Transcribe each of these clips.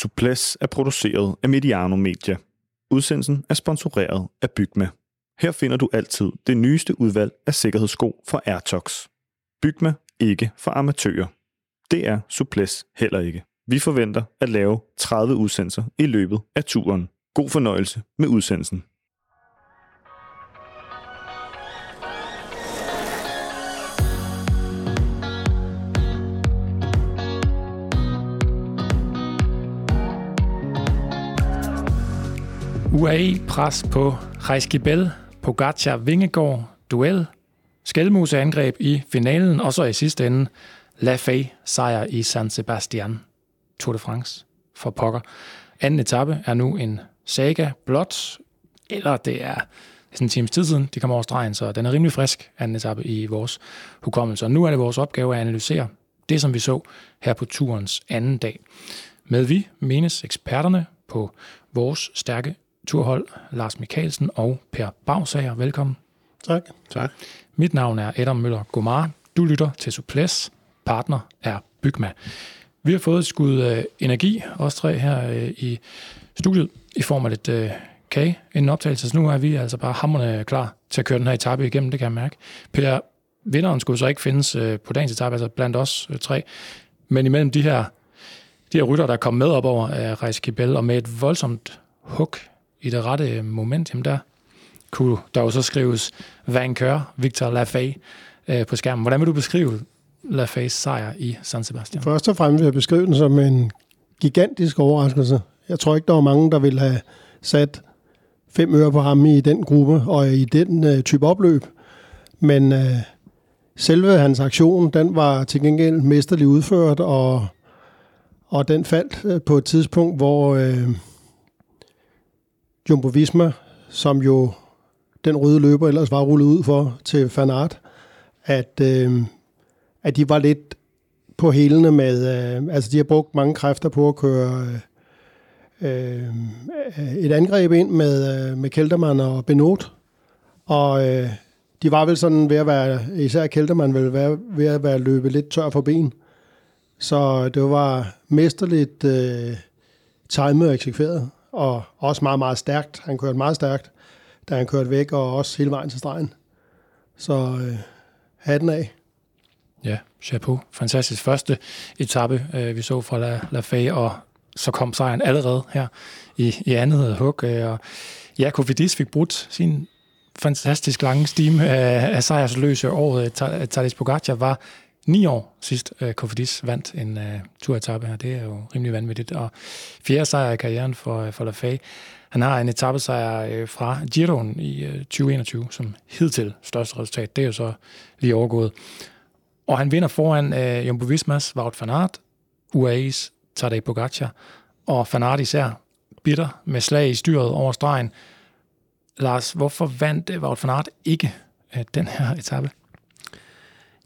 Suples er produceret af Mediano Media. Udsendelsen er sponsoreret af Bygma. Her finder du altid det nyeste udvalg af sikkerhedssko fra Airtox. Bygma ikke for amatører. Det er Suples heller ikke. Vi forventer at lave 30 udsendelser i løbet af turen. God fornøjelse med udsendelsen. UAE pres på Rejskibel, Pogacar Vingegaard, duel, Skelmose angreb i finalen, og så i sidste ende Lafay sejr i San Sebastian. Tour de France for pokker. Anden etape er nu en saga blot, eller det er sådan en times tid siden, de kommer over stregen, så den er rimelig frisk, anden etape i vores hukommelse. Og nu er det vores opgave at analysere det, som vi så her på turens anden dag. Med vi menes eksperterne på vores stærke turhold, Lars Mikkelsen og Per Bagsager. Velkommen. Tak. Tak. Mit navn er Adam Møller Gomar. Du lytter til Suples. Partner er Bygma. Vi har fået et skud øh, energi, os tre her øh, i studiet, i form af lidt øh, kage inden optagelse. Så nu er vi altså bare hammerne klar til at køre den her etape igennem, det kan jeg mærke. Per, vinderen skulle så ikke findes øh, på dagens etape, altså blandt os øh, tre. Men imellem de her, de her rytter, der kom med op over af Rejse Kibel, og med et voldsomt hug i det rette øh, moment, jamen der kunne der jo så skrives Vainqueur, Victor Lafay øh, på skærmen. Hvordan vil du beskrive Lafays sejr i San Sebastian? Først og fremmest vil jeg beskrive den som en gigantisk overraskelse. Jeg tror ikke, der var mange, der ville have sat fem øre på ham i den gruppe og i den øh, type opløb. Men øh, selve hans aktion, den var til gengæld mesterligt udført, og, og den faldt øh, på et tidspunkt, hvor øh, Jumbo Visma, som jo den røde løber ellers var rullet ud for til Fanart, at, øh, at de var lidt på hælene med, øh, altså de har brugt mange kræfter på at køre øh, et angreb ind med, øh, med Keltermann og Benot, og øh, de var vel sådan ved at være, især Keltermann ville være, ved at være løbet lidt tør for ben. Så det var mesterligt øh, timet og eksekveret, og også meget, meget stærkt. Han kørte meget stærkt, da han kørte væk, og også hele vejen til stregen. Så øh, hatten af. Ja, chapeau. Fantastisk første etape, øh, vi så fra La, La Faye, og så kom sejren allerede her i, i andet hug. Øh, og ja, Kofidis fik brudt sin fantastisk lange stime af, af sejrsløse året. Øh, Thales Pogacar var ni år sidst, øh, uh, Kofidis vandt en øh, uh, turetappe her. Det er jo rimelig vanvittigt. Og fjerde sejr i karrieren for, øh, for Lafay. Han har en etappesejr uh, fra Giroen i uh, 2021, som hidtil største resultat. Det er jo så lige overgået. Og han vinder foran uh, Jumbo Vismas Wout van Aert, UAE's Tadej Pogacar, og van Aert især bitter med slag i styret over stregen. Lars, hvorfor vandt Wout van Aert ikke uh, den her etape?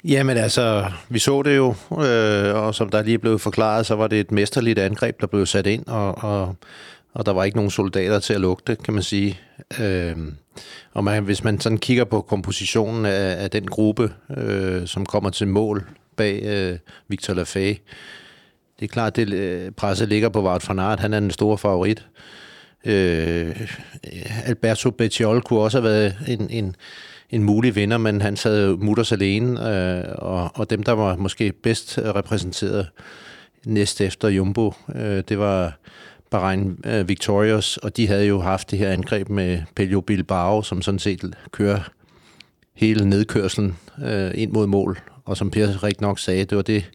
Jamen altså, vi så det jo, øh, og som der lige blev forklaret, så var det et mesterligt angreb, der blev sat ind, og, og, og der var ikke nogen soldater til at lugte, kan man sige. Øh, og man, hvis man sådan kigger på kompositionen af, af den gruppe, øh, som kommer til mål bag øh, Victor Lafay, det er klart, at øh, presset ligger på Wout van Aert, han er den store favorit. Øh, Alberto Bettiol kunne også have været en, en en mulig vinder, men han sad mutters alene, øh, og, og dem, der var måske bedst repræsenteret næst efter Jumbo, øh, det var Bahrain øh, Victorious, og de havde jo haft det her angreb med Pelio Bilbao, som sådan set kører hele nedkørslen øh, ind mod mål, og som Per rigtig nok sagde, det var det,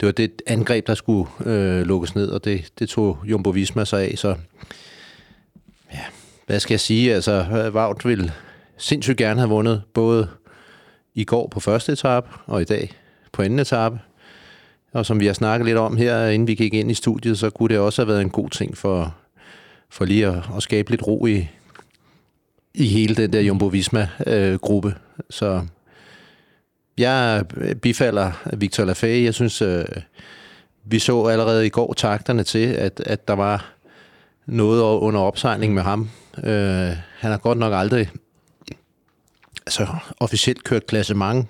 det var det angreb, der skulle øh, lukkes ned, og det, det tog Jumbo Visma sig af, så ja, hvad skal jeg sige, altså Vaut vil sindssygt gerne have vundet både i går på første etape og i dag på anden etape. Og som vi har snakket lidt om her, inden vi gik ind i studiet, så kunne det også have været en god ting for, for lige at, at skabe lidt ro i, i hele den der Jumbo-Visma-gruppe. Øh, så jeg bifalder Victor Lafay. Jeg synes, øh, vi så allerede i går takterne til, at, at der var noget under opsejling med ham. Øh, han har godt nok aldrig altså, officielt kørt klassement.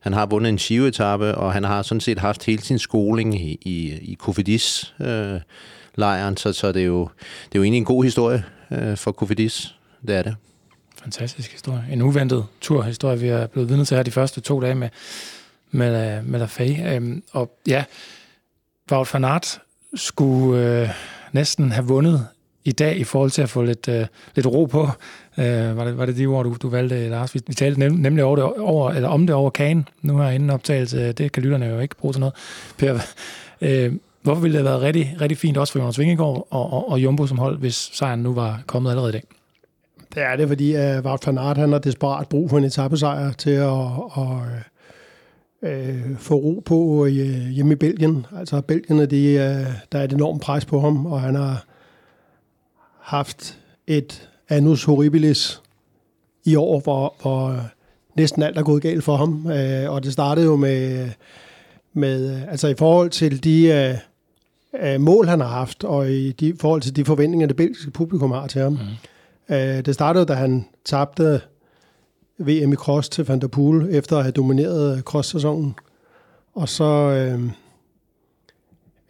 Han har vundet en skiveetappe, og han har sådan set haft hele sin skoling i, i, i Kofidis. Øh, lejren, så, så det, er jo, det er jo egentlig en god historie øh, for Kofidis. Det er det. Fantastisk historie. En uventet turhistorie, vi er blevet vidne til her de første to dage med, med, med Lafay. Øhm, og ja, Wout van Aert skulle øh, næsten have vundet i dag i forhold til at få lidt, øh, lidt ro på. Øh, var, det, var det de ord, du, du valgte, Lars? Vi, vi talte nem, nemlig over det, over, eller om det over kagen, nu her inden optagelse. Det kan lytterne jo ikke bruge til noget. Per, øh, hvorfor ville det have været rigtig, rigtig fint også for Jonas Vingegaard og, og, og Jumbo som hold, hvis sejren nu var kommet allerede i dag? Det er det, fordi uh, Wout van Aert han har desperat brug for en etappesejr til at, at øh, øh få ro på øh, hjemme i Belgien. Altså Belgien, de, øh, der er et enormt pres på ham, og han har haft et annus horribilis i år, hvor, hvor næsten alt er gået galt for ham. Øh, og det startede jo med, med altså i forhold til de øh, øh, mål, han har haft, og i de, forhold til de forventninger, det belgiske publikum har til ham. Mm. Øh, det startede, da han tabte VM i cross til Van der Poel, efter at have domineret cross-sæsonen. Og så øh,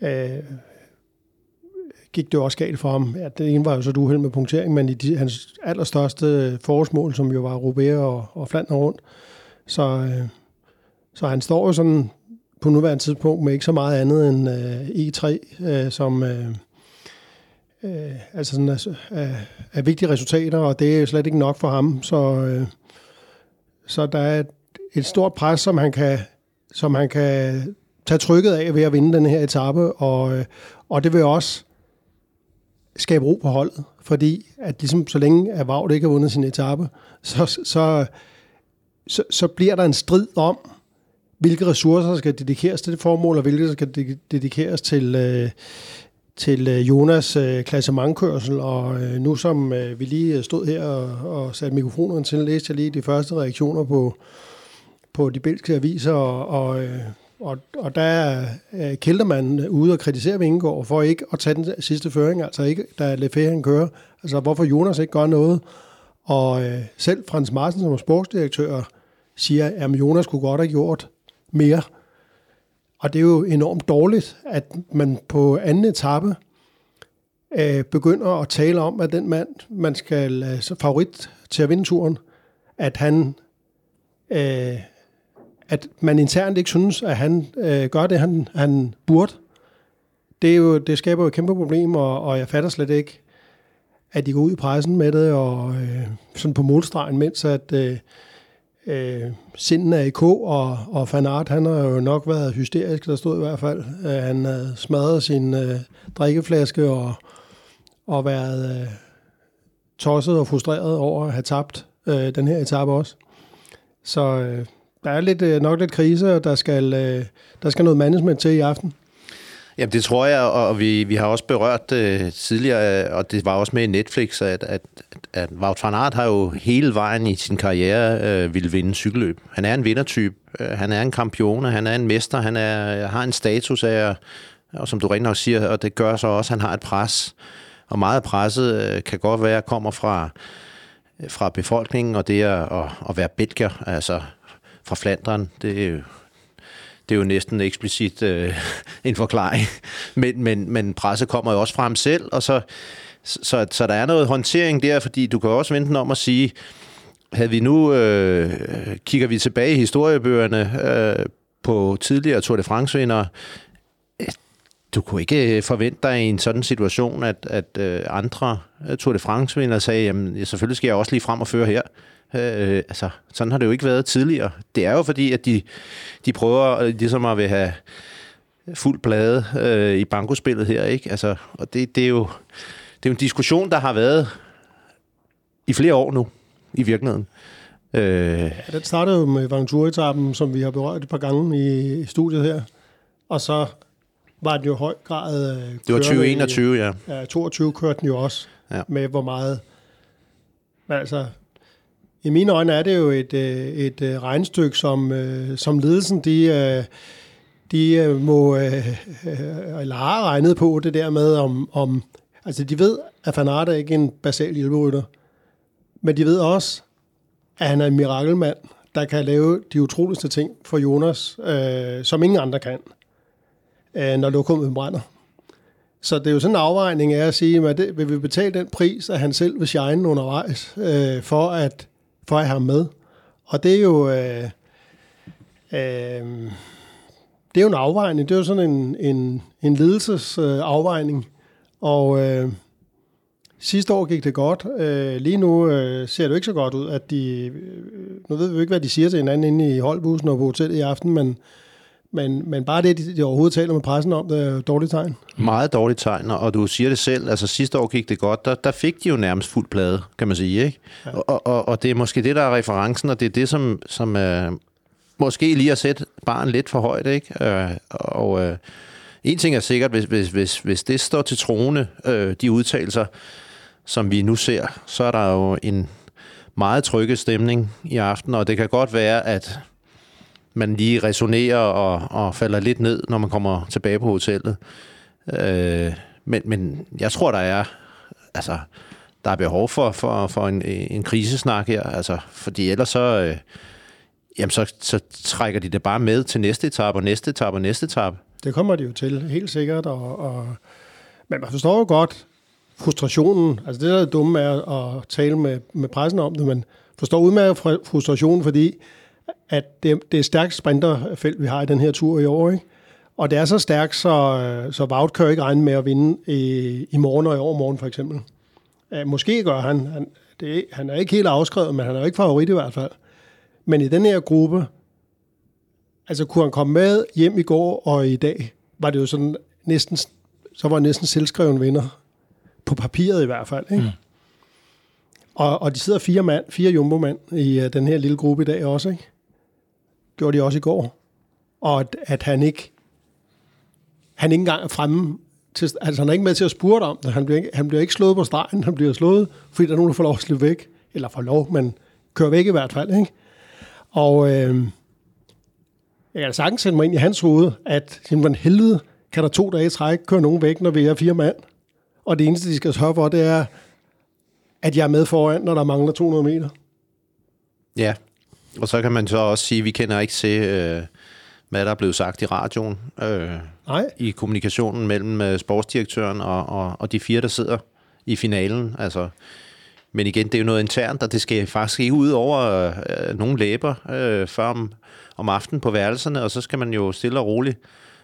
øh, gik det også galt for ham. Ja, det ene var jo så du uheld med punktering, men i de, hans allerstørste forårsmål, som jo var Roubaix og, og Flandern rundt, så, øh, så han står jo sådan på nuværende tidspunkt med ikke så meget andet end øh, E3, øh, som øh, øh, altså sådan, altså, er, er vigtige resultater, og det er slet ikke nok for ham. Så, øh, så der er et, et stort pres, som han kan, som han kan tage trykket af ved at vinde den her etape, og, øh, og det vil også skabe ro på holdet, fordi at ligesom, så længe at Vaut ikke har vundet sin etape, så, så, så, så bliver der en strid om, hvilke ressourcer skal dedikeres til det formål, og hvilke skal dedikeres til, øh, til øh, Jonas øh, klassementkørsel, og øh, nu som øh, vi lige stod her og, og satte mikrofonerne til, læste jeg lige de første reaktioner på, på de belgiske aviser, og, og, øh, og, og der er øh, Kældermanden ude og kritisere Vingegaard for ikke at tage den sidste føring, altså ikke, da Lefebvre han kører, altså hvorfor Jonas ikke gør noget, og øh, selv Frans Marsen som sportsdirektør siger, at Jonas kunne godt have gjort mere, og det er jo enormt dårligt, at man på anden etape øh, begynder at tale om, at den mand, man skal øh, favorit til at vinde turen, at han øh, at man internt ikke synes, at han øh, gør det, han, han burde. Det, er jo, det skaber jo et kæmpe problem, og, og jeg fatter slet ikke, at de går ud i pressen med det, og øh, sådan på målstregen, mens at øh, øh, sinden er i k, og, og Fanart, han har jo nok været hysterisk, der stod i hvert fald. Øh, han havde smadret sin øh, drikkeflaske og, og været øh, tosset og frustreret over at have tabt øh, den her etape også. Så øh, der er lidt, øh, nok lidt krise, og der skal, øh, der skal noget management til i aften. Jamen det tror jeg, og vi, vi har også berørt øh, tidligere, og det var også med i Netflix, at, at, at Wout van Aert har jo hele vejen i sin karriere øh, ville vinde cykelløb. Han er en vindertype, øh, han er en kampion, han er en mester, han er, har en status af, og som du rent nok siger, og det gør så også, at han har et pres, og meget presset øh, kan godt være, kommer fra, øh, fra befolkningen, og det er at, at være belgier, altså fra Flandern. det er jo, det er jo næsten eksplicit øh, en forklaring. Men, men, men presse kommer jo også fra ham selv, og så, så, så der er noget håndtering der, fordi du kan også vente om at sige, havde vi nu, øh, kigger vi tilbage i historiebøgerne øh, på tidligere Tour de France-vindere, øh, du kunne ikke øh, forvente dig i en sådan situation, at, at øh, andre Tour de France-vindere sagde, jamen selvfølgelig skal jeg også lige frem og føre her. Øh, altså, sådan har det jo ikke været tidligere. Det er jo fordi, at de, de prøver ligesom at vil have fuld plade øh, i bankospillet her, ikke? Altså, og det, det, er jo, det er jo en diskussion, der har været i flere år nu, i virkeligheden. Øh, ja, den startede jo med Ventura-etappen, som vi har berørt et par gange i studiet her. Og så var den jo høj grad... Øh, det var 2021, ja. Ja, 22 kørte den jo også, ja. med hvor meget... Altså, i mine øjne er det jo et, øh, et, øh, regnstykke, som, øh, som ledelsen de, de må, eller har regnet på det der med, om, om altså de ved, at Fanart er ikke en basal hjælperytter, men de ved også, at han er en mirakelmand, der kan lave de utroligste ting for Jonas, øh, som ingen andre kan, øh, når lokummet brænder. Så det er jo sådan en afvejning af at sige, at det, vil vi betale den pris, at han selv vil shine undervejs, øh, for, at, for ham med. Og det er jo... Øh, øh, det er jo en afvejning. Det er jo sådan en, en, en ledelsesafvejning. Øh, og øh, sidste år gik det godt. Øh, lige nu øh, ser det jo ikke så godt ud, at de... Øh, nu ved vi jo ikke, hvad de siger til hinanden inde i holdbussen og på hotellet i aften, men men, men bare det, de, de overhovedet taler med pressen om, det er dårligt tegn. Meget dårligt tegn, og du siger det selv, altså sidste år gik det godt, der, der fik de jo nærmest fuld plade, kan man sige, ikke? Ja. Og, og, og det er måske det, der er referencen, og det er det, som, som uh, måske lige har sætte barn lidt for højt, ikke? Uh, og uh, en ting er sikkert, hvis, hvis, hvis, hvis det står til troende, uh, de udtalelser, som vi nu ser, så er der jo en meget trygge stemning i aften, og det kan godt være, at man lige resonerer og, og falder lidt ned, når man kommer tilbage på hotellet. Øh, men, men jeg tror, der er, altså, der er behov for, for, for en, en krisesnak her, altså, fordi ellers så, øh, jamen så, så trækker de det bare med til næste etape og næste etape og næste etape. Det kommer de jo til, helt sikkert. Og, og, men man forstår jo godt frustrationen. Altså det, der er dumme, er at tale med, med pressen om det, men forstår udmærket frustrationen, fordi at det, det er stærkt sprinterfelt, vi har i den her tur i år. Ikke? Og det er så stærkt, så, så Wout kan ikke regne med at vinde i, i morgen og i overmorgen for eksempel. Uh, måske gør han. Han, det, han er ikke helt afskrevet, men han er jo ikke favorit i hvert fald. Men i den her gruppe, altså kunne han komme med hjem i går og i dag, var det jo sådan næsten, så var han næsten selvskreven vinder. På papiret i hvert fald. Ikke? Mm. Og, og de sidder fire mand, fire jumbo-mand i uh, den her lille gruppe i dag også, ikke? Gjorde de også i går. Og at, at han ikke han ikke engang er fremme til, altså han er ikke med til at spurte om det. Han bliver, ikke, han bliver ikke slået på stregen, han bliver slået, fordi der er nogen, der får lov at slippe væk. Eller får lov, men kører væk i hvert fald. Ikke? Og øh, jeg kan sagtens sætte mig ind i hans hoved, at simpelthen helvede kan der to dage træk køre nogen væk, når vi er fire mand. Og det eneste, de skal sørge for, det er, at jeg er med foran, når der mangler 200 meter. Ja, og så kan man så også sige, at vi kender ikke til, øh, hvad der er blevet sagt i radioen. Øh, Nej. I kommunikationen mellem øh, sportsdirektøren og, og, og de fire, der sidder i finalen. Altså, men igen, det er jo noget internt, og det skal faktisk ikke ud over øh, nogen læber øh, før om, om aftenen på værelserne, og så skal man jo stille og roligt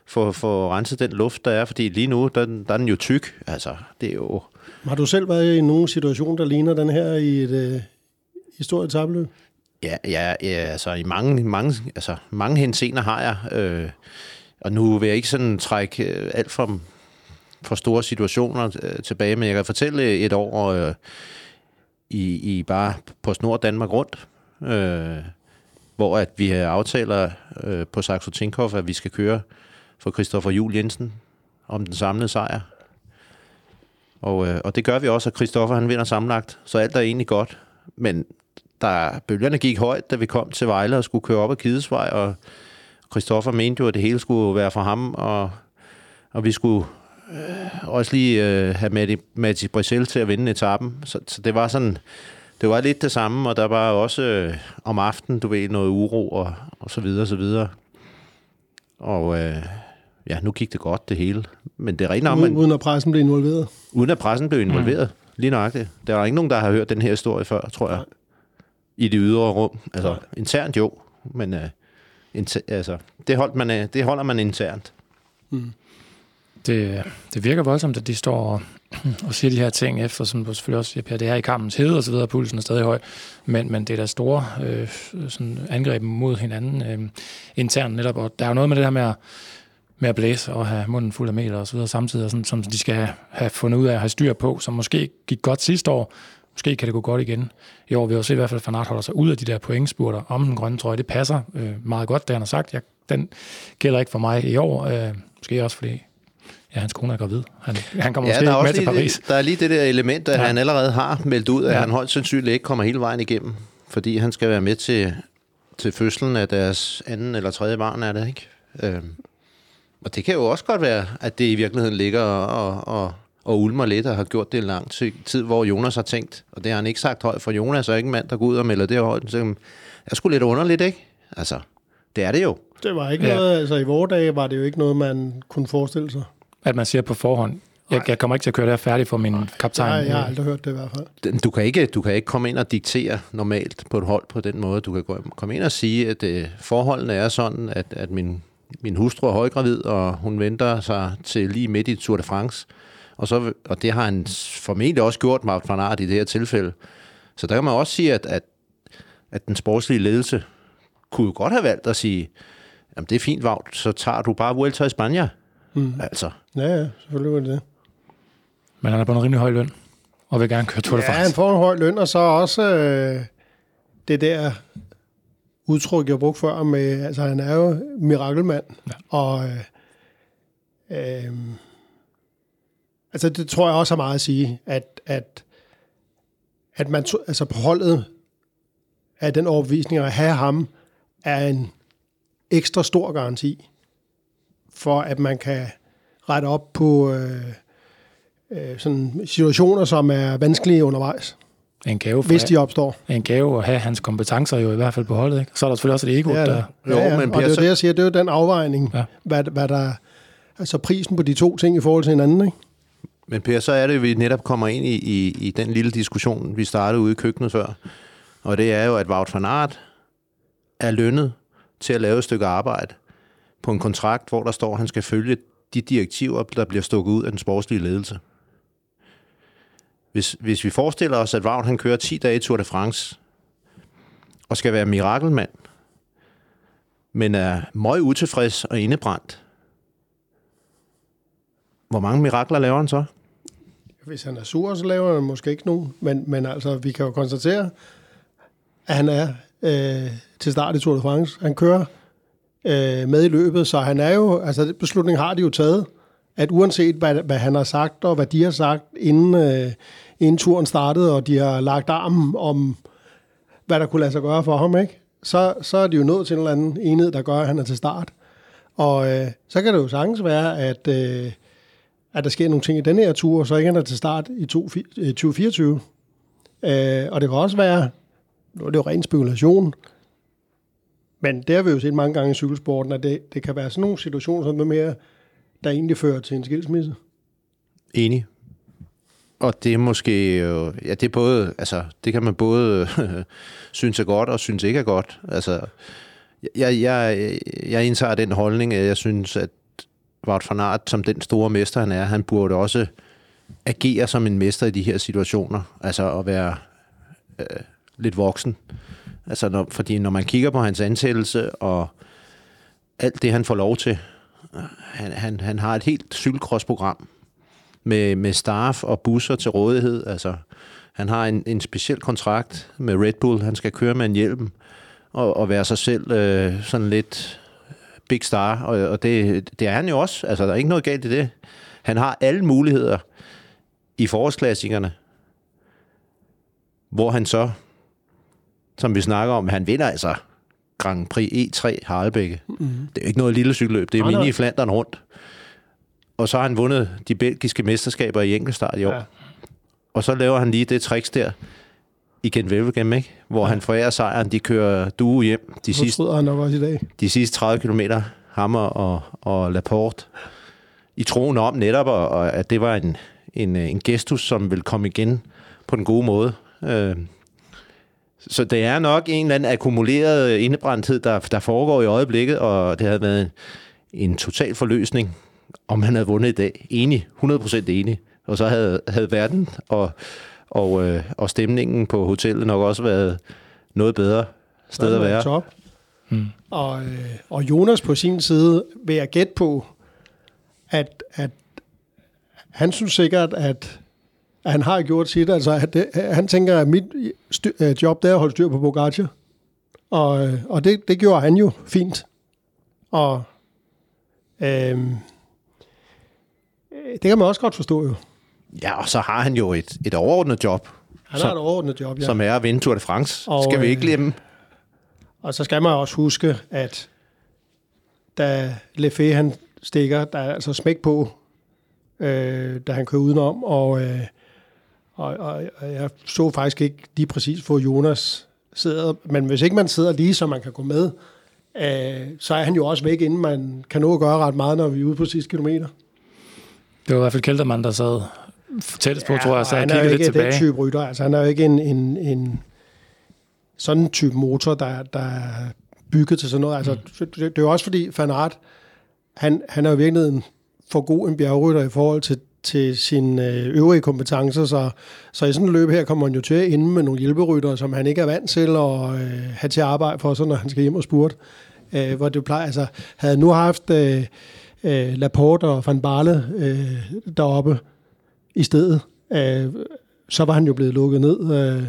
få, få renset den luft, der er, fordi lige nu, der, der er den jo tyk. Altså, det er jo... Har du selv været i nogen situation, der ligner den her i et øh, historisk tabløb? Ja, ja, ja, altså i mange, mange, altså, mange hensener har jeg. Øh, og nu vil jeg ikke sådan trække øh, alt for, for store situationer øh, tilbage, men jeg kan fortælle øh, et år øh, i, i bare på Snor Danmark rundt, øh, hvor at vi aftaler øh, på Saxo Tinkoff, at vi skal køre for Christoffer Jul Jensen om den samlede sejr. Og, øh, og det gør vi også, at Christoffer han vinder sammenlagt, så alt er egentlig godt. Men der bølgerne gik højt, da vi kom til Vejle og skulle køre op ad Kidesvej, og Christoffer mente jo, at det hele skulle være for ham, og, og vi skulle øh, også lige øh, have Matti, Matti Brisel til at vinde etappen. Så, så det var sådan, det var lidt det samme, og der var også øh, om aftenen, du ved, noget uro og, og så videre, og så videre. Og øh, ja, nu gik det godt, det hele. Men det er rent om, man, Uden at pressen blev involveret? Uden at pressen blev involveret, mm. lige nøjagtigt. Der er ikke nogen, der har hørt den her historie før, tror jeg i det ydre rum. Altså internt jo, men uh, inter, altså, det, holdt man, uh, det holder man internt. Mm. Det, det virker voldsomt, at de står og, og siger de her ting efter, som du selvfølgelig også siger, Per, det er i kampens hede og så videre, pulsen er stadig høj, men, men det er der store øh, sådan angreb mod hinanden øh, internt netop, og der er jo noget med det her med at, med at blæse og have munden fuld af meter og så videre samtidig, sådan, som de skal have, have fundet ud af at have styr på, som måske gik godt sidste år, Måske kan det gå godt igen. I år vil jeg også se i hvert fald, at Fanart holder sig ud af de der pointspurter om den grønne trøje. Det passer øh, meget godt, det han har sagt. Jeg, den gælder ikke for mig i år. Øh, måske også fordi Ja, hans kone er gravid. Han, han kommer ja, måske ikke med til Paris. Det, der er lige det der element, at ja. han allerede har meldt ud, at ja. han højst sandsynligt ikke kommer hele vejen igennem, fordi han skal være med til, til fødslen af deres anden eller tredje barn, er det ikke? Øhm, og det kan jo også godt være, at det i virkeligheden ligger og, og, og ulmer lidt og har gjort det i lang tid, hvor Jonas har tænkt, og det har han ikke sagt højt, for Jonas er ikke en mand, der går ud og melder det højt. Så er sgu lidt underligt, ikke? Altså, det er det jo. Det var ikke ja. noget, altså i vores dage var det jo ikke noget, man kunne forestille sig. At man siger på forhånd, Jeg, jeg kommer ikke til at køre det her færdigt for min kaptajn. Nej, jeg har aldrig hørt det i hvert fald. Du kan, ikke, du kan ikke komme ind og diktere normalt på et hold på den måde. Du kan gå- komme ind og sige, at øh, forholdene er sådan, at, at min, min hustru er højgravid, og hun venter sig til lige midt i Tour de France. Og, så, og det har han formentlig også gjort, Mark van Aert, i det her tilfælde. Så der kan man også sige, at, at, at den sportslige ledelse kunne jo godt have valgt at sige, jamen det er fint, Wout, så tager du bare Vuelta i Spanien. Mm. Altså, Ja, ja, selvfølgelig var det det. Men han er på en rimelig høj løn, og vil gerne køre Tour de Ja, han France. får en høj løn, og så også øh, det der udtryk, jeg brugte før med, altså han er jo mirakelmand, ja. og øh, øh, altså det tror jeg også har meget at sige, at, at, at man to, altså på holdet af den overbevisning at have ham, er en ekstra stor garanti for, at man kan rette op på øh, øh, sådan situationer, som er vanskelige undervejs, En gave, for, hvis de opstår. en gave at have hans kompetencer jo i hvert fald på holdet. Ikke? Så er der selvfølgelig også et ego, Ja, der... ja, Jo, ja, men og det er jo det, jeg siger, det er jo den afvejning, Ja. ja. hvad, hvad der altså prisen på de to ting i forhold til hinanden, ikke? Men Per, så er det, at vi netop kommer ind i, i, i den lille diskussion, vi startede ude i køkkenet før. Og det er jo, at Wout van Aert er lønnet til at lave et stykke arbejde på en kontrakt, hvor der står, at han skal følge de direktiver, der bliver stukket ud af den sportslige ledelse. Hvis, hvis vi forestiller os, at Wout han kører 10 dage i Tour de France, og skal være mirakelmand, men er meget utilfreds og indebrændt, hvor mange mirakler laver han så? Hvis han er sur, så laver han måske ikke nogen. Men, men altså, vi kan jo konstatere, at han er øh, til start i Tour de France. Han kører øh, med i løbet, så han er jo, altså beslutningen beslutning har de jo taget, at uanset hvad, hvad han har sagt, og hvad de har sagt, inden, øh, inden turen startede, og de har lagt armen om, hvad der kunne lade sig gøre for ham, ikke? Så, så er de jo nået til en eller anden enhed, der gør, at han er til start. Og øh, så kan det jo sagtens være, at, øh, at der sker nogle ting i denne her tur, så ikke han er til start i 2024. Øh, og det kan også være, nu er det jo ren spekulation, men det har vi jo set mange gange i cykelsporten, at det, det kan være sådan nogle situationer, som er mere, der egentlig fører til en skilsmisse. Enig. Og det er måske jo, ja, det er både, altså, det kan man både synes er godt og synes ikke er godt. Altså, jeg, jeg, jeg indtager den holdning, at jeg synes, at Wout van Aert, som den store mester han er, han burde også agere som en mester i de her situationer. Altså at være øh, lidt voksen. Altså, når, fordi når man kigger på hans ansættelse og alt det, han får lov til, han, han, han har et helt cykelcross-program med, med staff og busser til rådighed. Altså, han har en, en speciel kontrakt med Red Bull. Han skal køre med en hjelm og, og være sig selv øh, sådan lidt big star. Og, og det, det er han jo også. Altså, der er ikke noget galt i det. Han har alle muligheder i forårsklassikerne, hvor han så, som vi snakker om, han vinder altså Grand Prix E3 Harlebække. Mm-hmm. Det er jo ikke noget lille cykelløb. Det er mini i Flandern rundt. Og så har han vundet de belgiske mesterskaber i enkeltstart i år. Ja. Og så laver han lige det tricks der i Gent Wevelgem, ikke? hvor ja. han forærer sejren. De kører duo hjem de Nu sidste, han nok også i dag. de sidste 30 km. Hammer og, og Laporte. I troen om netop, og, og at det var en, en, en gestus, som vil komme igen på den gode måde. Øh, så det er nok en eller anden akkumuleret indebrændthed, der, der foregår i øjeblikket, og det havde været en, en total forløsning, om han havde vundet i dag. Enig, 100% enig. Og så havde, havde verden og, og, øh, og stemningen på hotellet nok også været noget bedre sted at være. Top. Mm. Og, øh, og Jonas på sin side vil jeg gætte på, at, at han synes sikkert, at, at han har gjort sit. Altså, at det, han tænker, at mit styr, øh, job det er at holde styr på Pogacar. Og, øh, og det, det gjorde han jo fint. Og øh, det kan man også godt forstå jo. Ja, og så har han jo et, et overordnet job, Han Som- har et overordnet job, ja. som er at vinde Tour de France. Og, Skal vi ikke øh, glemme? Og så skal man også huske, at da Lefebvre han stikker, der er altså smæk på, øh, da han kører udenom, og, øh, og, og, og jeg så faktisk ikke lige præcis, hvor Jonas sidder, men hvis ikke man sidder lige, så man kan gå med, øh, så er han jo også væk, inden man kan nå at gøre ret meget, når vi er ude på sidste kilometer. Det var i hvert fald Keltermann, der sad tættest på, ja, tror jeg, så han er jo ikke tilbage. den type rytter. Altså, han er jo ikke en, en, en sådan en type motor, der, der er bygget til sådan noget. Altså, mm. det, det er jo også fordi, Van Aert, han, han er jo i virkeligheden for god en bjergrytter i forhold til, til sine øh, øvrige kompetencer, så, så i sådan et løb her kommer han jo til at ende med nogle hjælperytter, som han ikke er vant til at øh, have til arbejde for, så når han skal hjem og spurte. Øh, hvor det plejer, altså, havde nu haft øh, øh, Laporte og Van Barle øh, deroppe i stedet, øh, så var han jo blevet lukket ned, øh,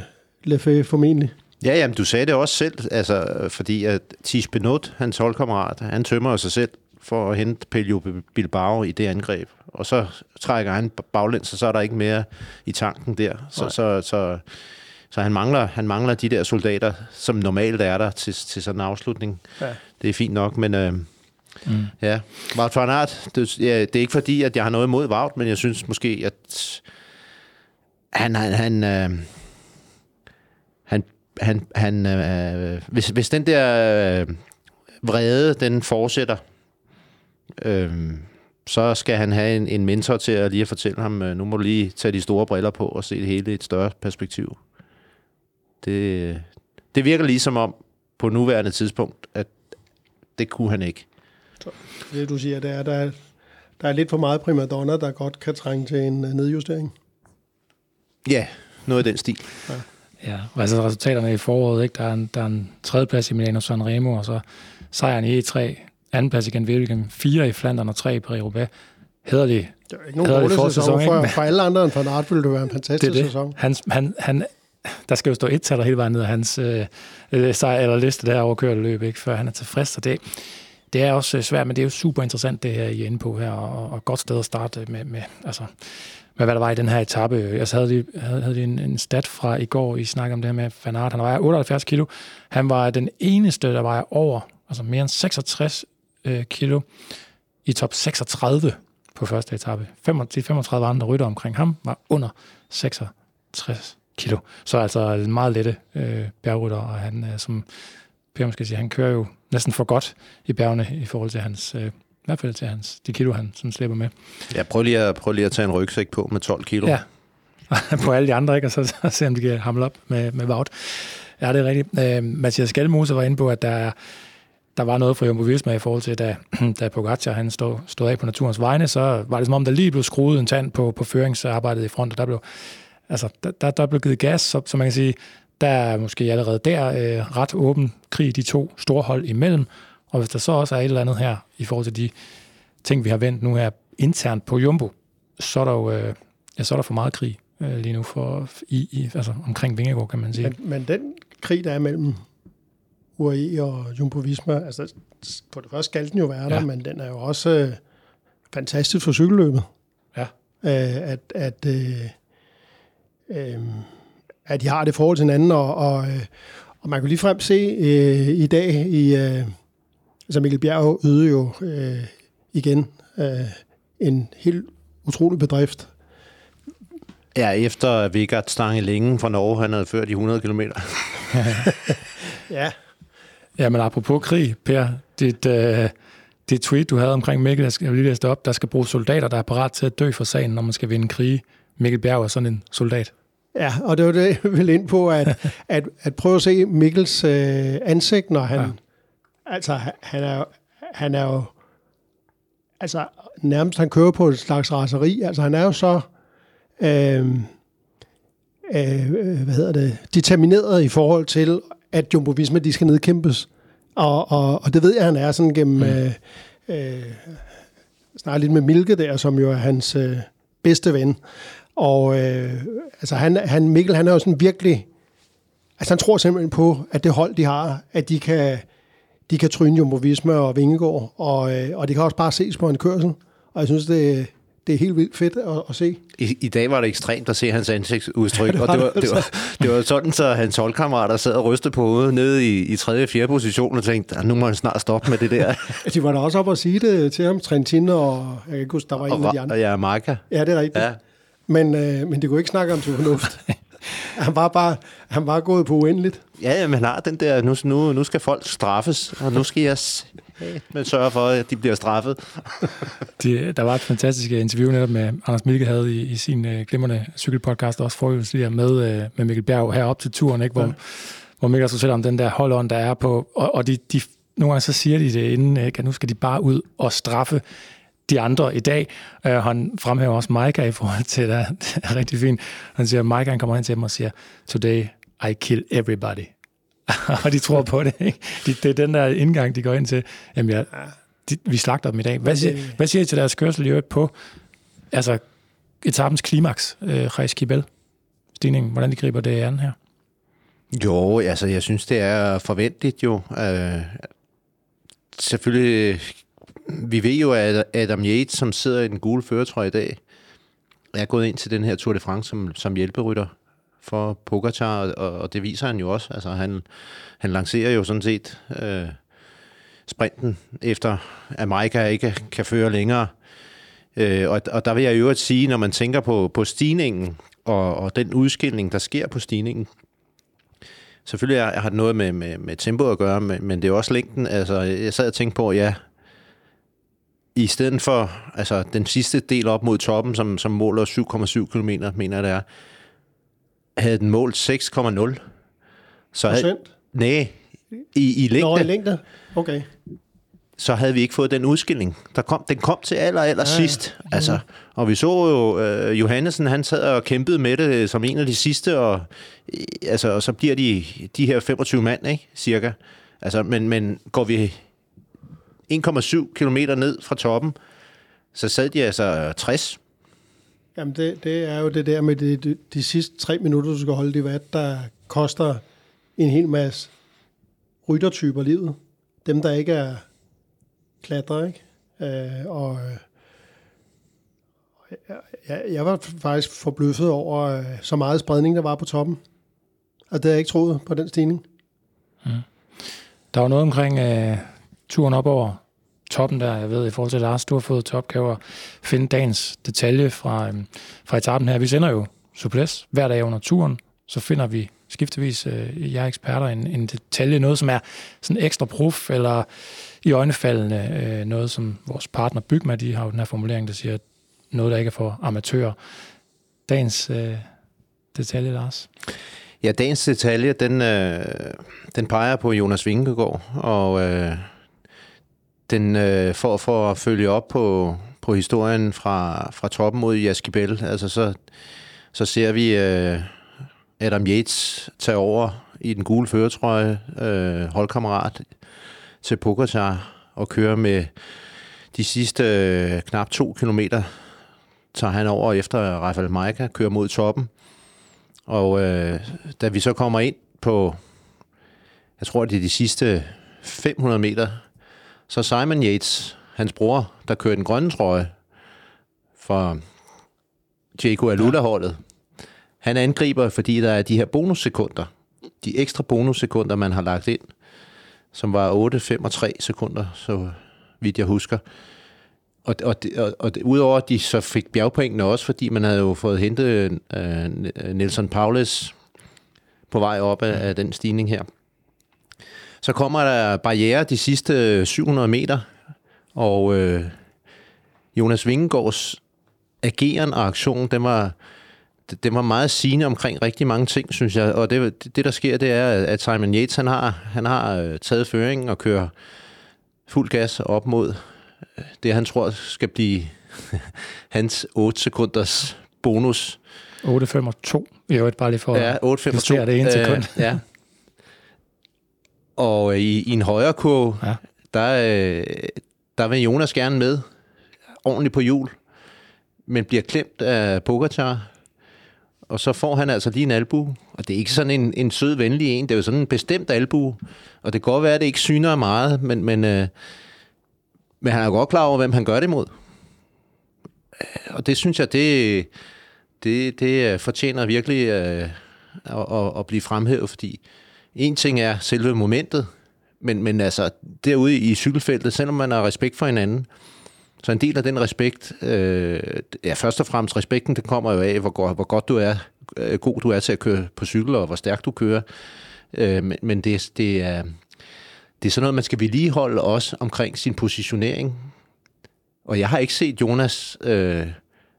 Lefebvre formentlig. Ja, jamen, du sagde det også selv, altså, fordi at Tis Benot, hans holdkammerat, han tømmer sig selv for at hente Pelio Bilbao i det angreb. Og så trækker han baglæns, og så er der ikke mere i tanken der. Så, så, så, så han, mangler, han mangler de der soldater, som normalt er der til, til sådan en afslutning. Ja. Det er fint nok, men øh, mm. ja. Wout van Aert, det, ja, det er ikke fordi, at jeg har noget imod Wout, men jeg synes måske, at han, han, han, øh, han, han, han øh, hvis, hvis den der øh, vrede, den fortsætter, øh, så skal han have en, en mentor til at lige at fortælle ham, øh, nu må du lige tage de store briller på og se det hele i et større perspektiv. Det, øh, det virker ligesom om, på nuværende tidspunkt, at det kunne han ikke. Det du siger, det er, der er, der er lidt for meget primadonna, der godt kan trænge til en øh, nedjustering. Ja, noget i den stil. Ja, og altså resultaterne i foråret, ikke? Der, er en, der er en tredjeplads i Milano Sanremo, og så sejren i E3, andenplads igen William, fire i Flandern og tre i Paris-Roubaix. Hederlig. Det er ikke nogen dårlig for sæson. sæson, For, for alle andre end Van Aert ville det være en fantastisk Det er det. sæson. Han, han, han, der skal jo stå et taler hele vejen ned af hans øh, øh, sejr eller liste der overkørte løb, ikke, før han er tilfreds. Så det, det er også øh, svært, men det er jo super interessant, det her, I er inde på her, og, og godt sted at starte med, med, altså, med hvad der var i den her etape. Jeg havde lige, havde, havde lige en, en stat fra i går, I snakker om det her med Van Aert. Han vejer 78 kilo. Han var den eneste, der vejer over, altså mere end 66 øh, kilo, i top 36 på første etape. 35, 35 andre rytter omkring ham var under 66 kilo. Så altså meget lette øh, bjergrytter, og han, øh, som Per måske sige, han kører jo næsten for godt i bjergene i forhold til hans, øh, i hvert fald til hans, de kilo, han sådan slipper med. Ja, prøv lige, at, prøv lige at tage en rygsæk på med 12 kilo. Ja, på alle de andre, ikke? og så, så se, om de kan hamle op med, med Wout. Ja, det er rigtigt. Øh, Mathias Skalmose var inde på, at der, er- der var noget fra Jumbo Visma i forhold til, da, da Pogacar han stod, stod af på naturens vegne, så var det som om, der lige blev skruet en tand på, på føringsarbejdet i front, og der blev, altså, der, der, der blev givet gas, så, så man kan sige, der er måske allerede der øh, ret åben krig de to store hold imellem, og hvis der så også er et eller andet her i forhold til de ting, vi har vendt nu her internt på Jumbo, så er der jo øh, ja, så er der for meget krig øh, lige nu for, i, i, altså, omkring Vingegaard, kan man sige. Men, men den krig, der er mellem UAE og Jumbo Visma, altså på det første skal den jo være der, Ja. men den er jo også øh, fantastisk for cykelløbet. Ja. Øh, at, at, øh, øh, at de har det forhold til hinanden, og, og, øh, og man kan ligefrem se øh, i dag, i, øh, altså Mikkel Bjerg øvede jo øh, igen øh, en helt utrolig bedrift. Ja, efter Vigard Stange længe fra Norge, han havde ført i 100 km. Ja, Ja, men apropos krig, Per, dit, øh, dit tweet, du havde omkring Mikkel, jeg skal lige læse det op, der skal bruge soldater, der er parat til at dø for sagen, når man skal vinde krig. Mikkel Bjerg er sådan en soldat. Ja, og det var det, jeg ville ind på, at, at, at prøve at se Mikkels øh, ansigt, når han... Ja. Altså, han er, han er jo... Altså, nærmest han kører på et slags raseri. Altså, han er jo så... Øh, øh, hvad hedder det? Determineret i forhold til, at Jumbo Visma, de skal nedkæmpes. Og, og, og det ved jeg, han er sådan gennem... Mm. Øh, øh, snart lidt med Milke der, som jo er hans øh, bedste ven. Og øh, altså han, han, Mikkel, han er jo sådan virkelig... Altså han tror simpelthen på, at det hold, de har, at de kan, de kan tryne Jumbo Visma og Vingegaard, og, øh, og det kan også bare ses på en kørsel. Og jeg synes, det, det er helt vildt fedt at, at se. I, I dag var det ekstremt at se hans ansigtsudtryk, Ja, det og var det var, det det, var, det var sådan, så hans holdkammerater sad og rystede på hovedet nede i, i tredje og fjerde position og tænkte, "Ah, nu må han snart stoppe med det der. De var da også op og sige det til ham, Trentin, og jeg kan ikke huske, der var en og, af de andre. og ja, Marka. Ja, det er rigtigt. Ja. Men, øh, men det kunne ikke snakke om til fornuft. han var bare, han var gået på uendeligt. Ja, ja, man har den der, nu, nu, nu skal folk straffes, og nu skal jeg men sørge for, at de bliver straffet. De, der var et fantastisk interview netop med Anders Milke havde i, i sin uh, glimrende cykelpodcast, også forrige med, uh, med Mikkel Bjerg herop til turen, ikke, hvor, ja. hvor Mikkel så selv om den der holdånd, der er på, og, og de, de, nogle gange så siger de det inden, ikke, at nu skal de bare ud og straffe de andre i dag. Uh, han fremhæver også Micah i forhold til det. Det er rigtig fint. Han siger, Micah han kommer ind til dem og siger, Today I kill everybody. og de tror på det. Ikke? De, det er den der indgang, de går ind til. Jamen, ja, de, vi slagter dem i dag. Hvad, siger, hvad siger I til deres kørsel i øvrigt på altså, etapens klimaks, øh, Reis Kibel? Stigningen, hvordan de griber det an her? Jo, altså jeg synes, det er forventeligt jo. Uh, selvfølgelig, vi ved jo, at Adam Yates, som sidder i den gule føretrøje i dag, er gået ind til den her Tour de France som, som hjælperytter for Pogacar, og, og det viser han jo også. Altså, han, han lancerer jo sådan set øh, sprinten, efter at Maika ikke kan føre længere. Øh, og, og der vil jeg jo øvrigt sige, når man tænker på, på stigningen, og, og den udskilling, der sker på stigningen, selvfølgelig har det noget med, med, med tempo at gøre, men, men det er også længden. Altså, jeg sad og tænkte på, ja, i stedet for altså, den sidste del op mod toppen, som, som måler 7,7 km, mener jeg det er, havde den målt 6,0. Så havde, nej, i, i længde. Nå, i længde. Okay. Så havde vi ikke fået den udskilling. Der kom, den kom til aller, aller ja, sidst. Ja. Altså, og vi så jo, uh, Johannesen, han sad og kæmpede med det som en af de sidste, og, altså, og så bliver de, de her 25 mand, ikke, cirka. Altså, men, men går vi 1,7 kilometer ned fra toppen, så sad de altså 60 Jamen, det, det er jo det der med de, de, de sidste tre minutter, du skal holde det vat, der koster en hel masse ryttertyper livet. Dem, der ikke er klatre, ikke? Øh, og jeg, jeg var faktisk forbløffet over øh, så meget spredning, der var på toppen. Og det havde jeg ikke troet på den stigning. Mm. Der var noget omkring uh, turen op over toppen der, jeg ved, i forhold til Lars, du har fået til opgave at finde dagens detalje fra, øhm, fra etappen her. Vi sender jo Suples hver dag under turen, så finder vi skiftevis øh, jer eksperter en, en detalje, noget som er sådan ekstra proof, eller i øjnefaldene øh, noget, som vores partner Bygma, de har jo den her formulering, der siger, noget, der ikke er for amatører. Dagens øh, detalje, Lars? Ja, dagens detalje, den, øh, den peger på Jonas Vingegaard, og øh, den øh, for, for at følge op på, på historien fra, fra toppen mod Jaskibel, altså så, så ser vi øh, Adam Yates tage over i den gule føretrøje, øh, holdkammerat til Pogacar og køre med de sidste øh, knap to kilometer tager han over efter Rafael Maika, kører mod toppen. Og øh, da vi så kommer ind på, jeg tror det er de sidste 500 meter, så Simon Yates, hans bror, der kører den grønne trøje for Diego Alula-holdet, han angriber, fordi der er de her bonussekunder, de ekstra bonussekunder, man har lagt ind, som var 8, 5 og 3 sekunder, så vidt jeg husker. Og, og, og, og udover at de så fik bjergpoengene også, fordi man havde jo fået hentet uh, Nelson Paulus på vej op af, af den stigning her. Så kommer der barriere de sidste 700 meter, og øh, Jonas Vingegaards ageren og aktion, den var, det var meget sigende omkring rigtig mange ting, synes jeg. Og det, det der sker, det er, at Simon Yates, han har, han har øh, taget føringen og kører fuld gas op mod øh, det, han tror skal blive hans 8 sekunders bonus. 8,5 i øvrigt, bare lige for ja, 8, 5, 2. det ene sekund. Øh, ja, Og i, i en højre kurve, ja. der, øh, der vil Jonas gerne med ordentligt på hjul, men bliver klemt af Pogacar. Og så får han altså lige en albu. Og det er ikke sådan en, en sød, venlig en. Det er jo sådan en bestemt albu. Og det kan godt være, at det ikke syner meget, men, men, øh, men han er godt klar over, hvem han gør det imod. Og det synes jeg, det, det, det fortjener virkelig øh, at, at, at blive fremhævet, fordi en ting er selve momentet, men, men altså derude i cykelfeltet, selvom man har respekt for hinanden, så en del af den respekt, øh, ja først og fremmest respekten, det kommer jo af, hvor, hvor godt du er øh, god du er til at køre på cykel, og hvor stærkt du kører. Øh, men men det, det, er, det er sådan noget, man skal vedligeholde også omkring sin positionering. Og jeg har ikke set Jonas øh,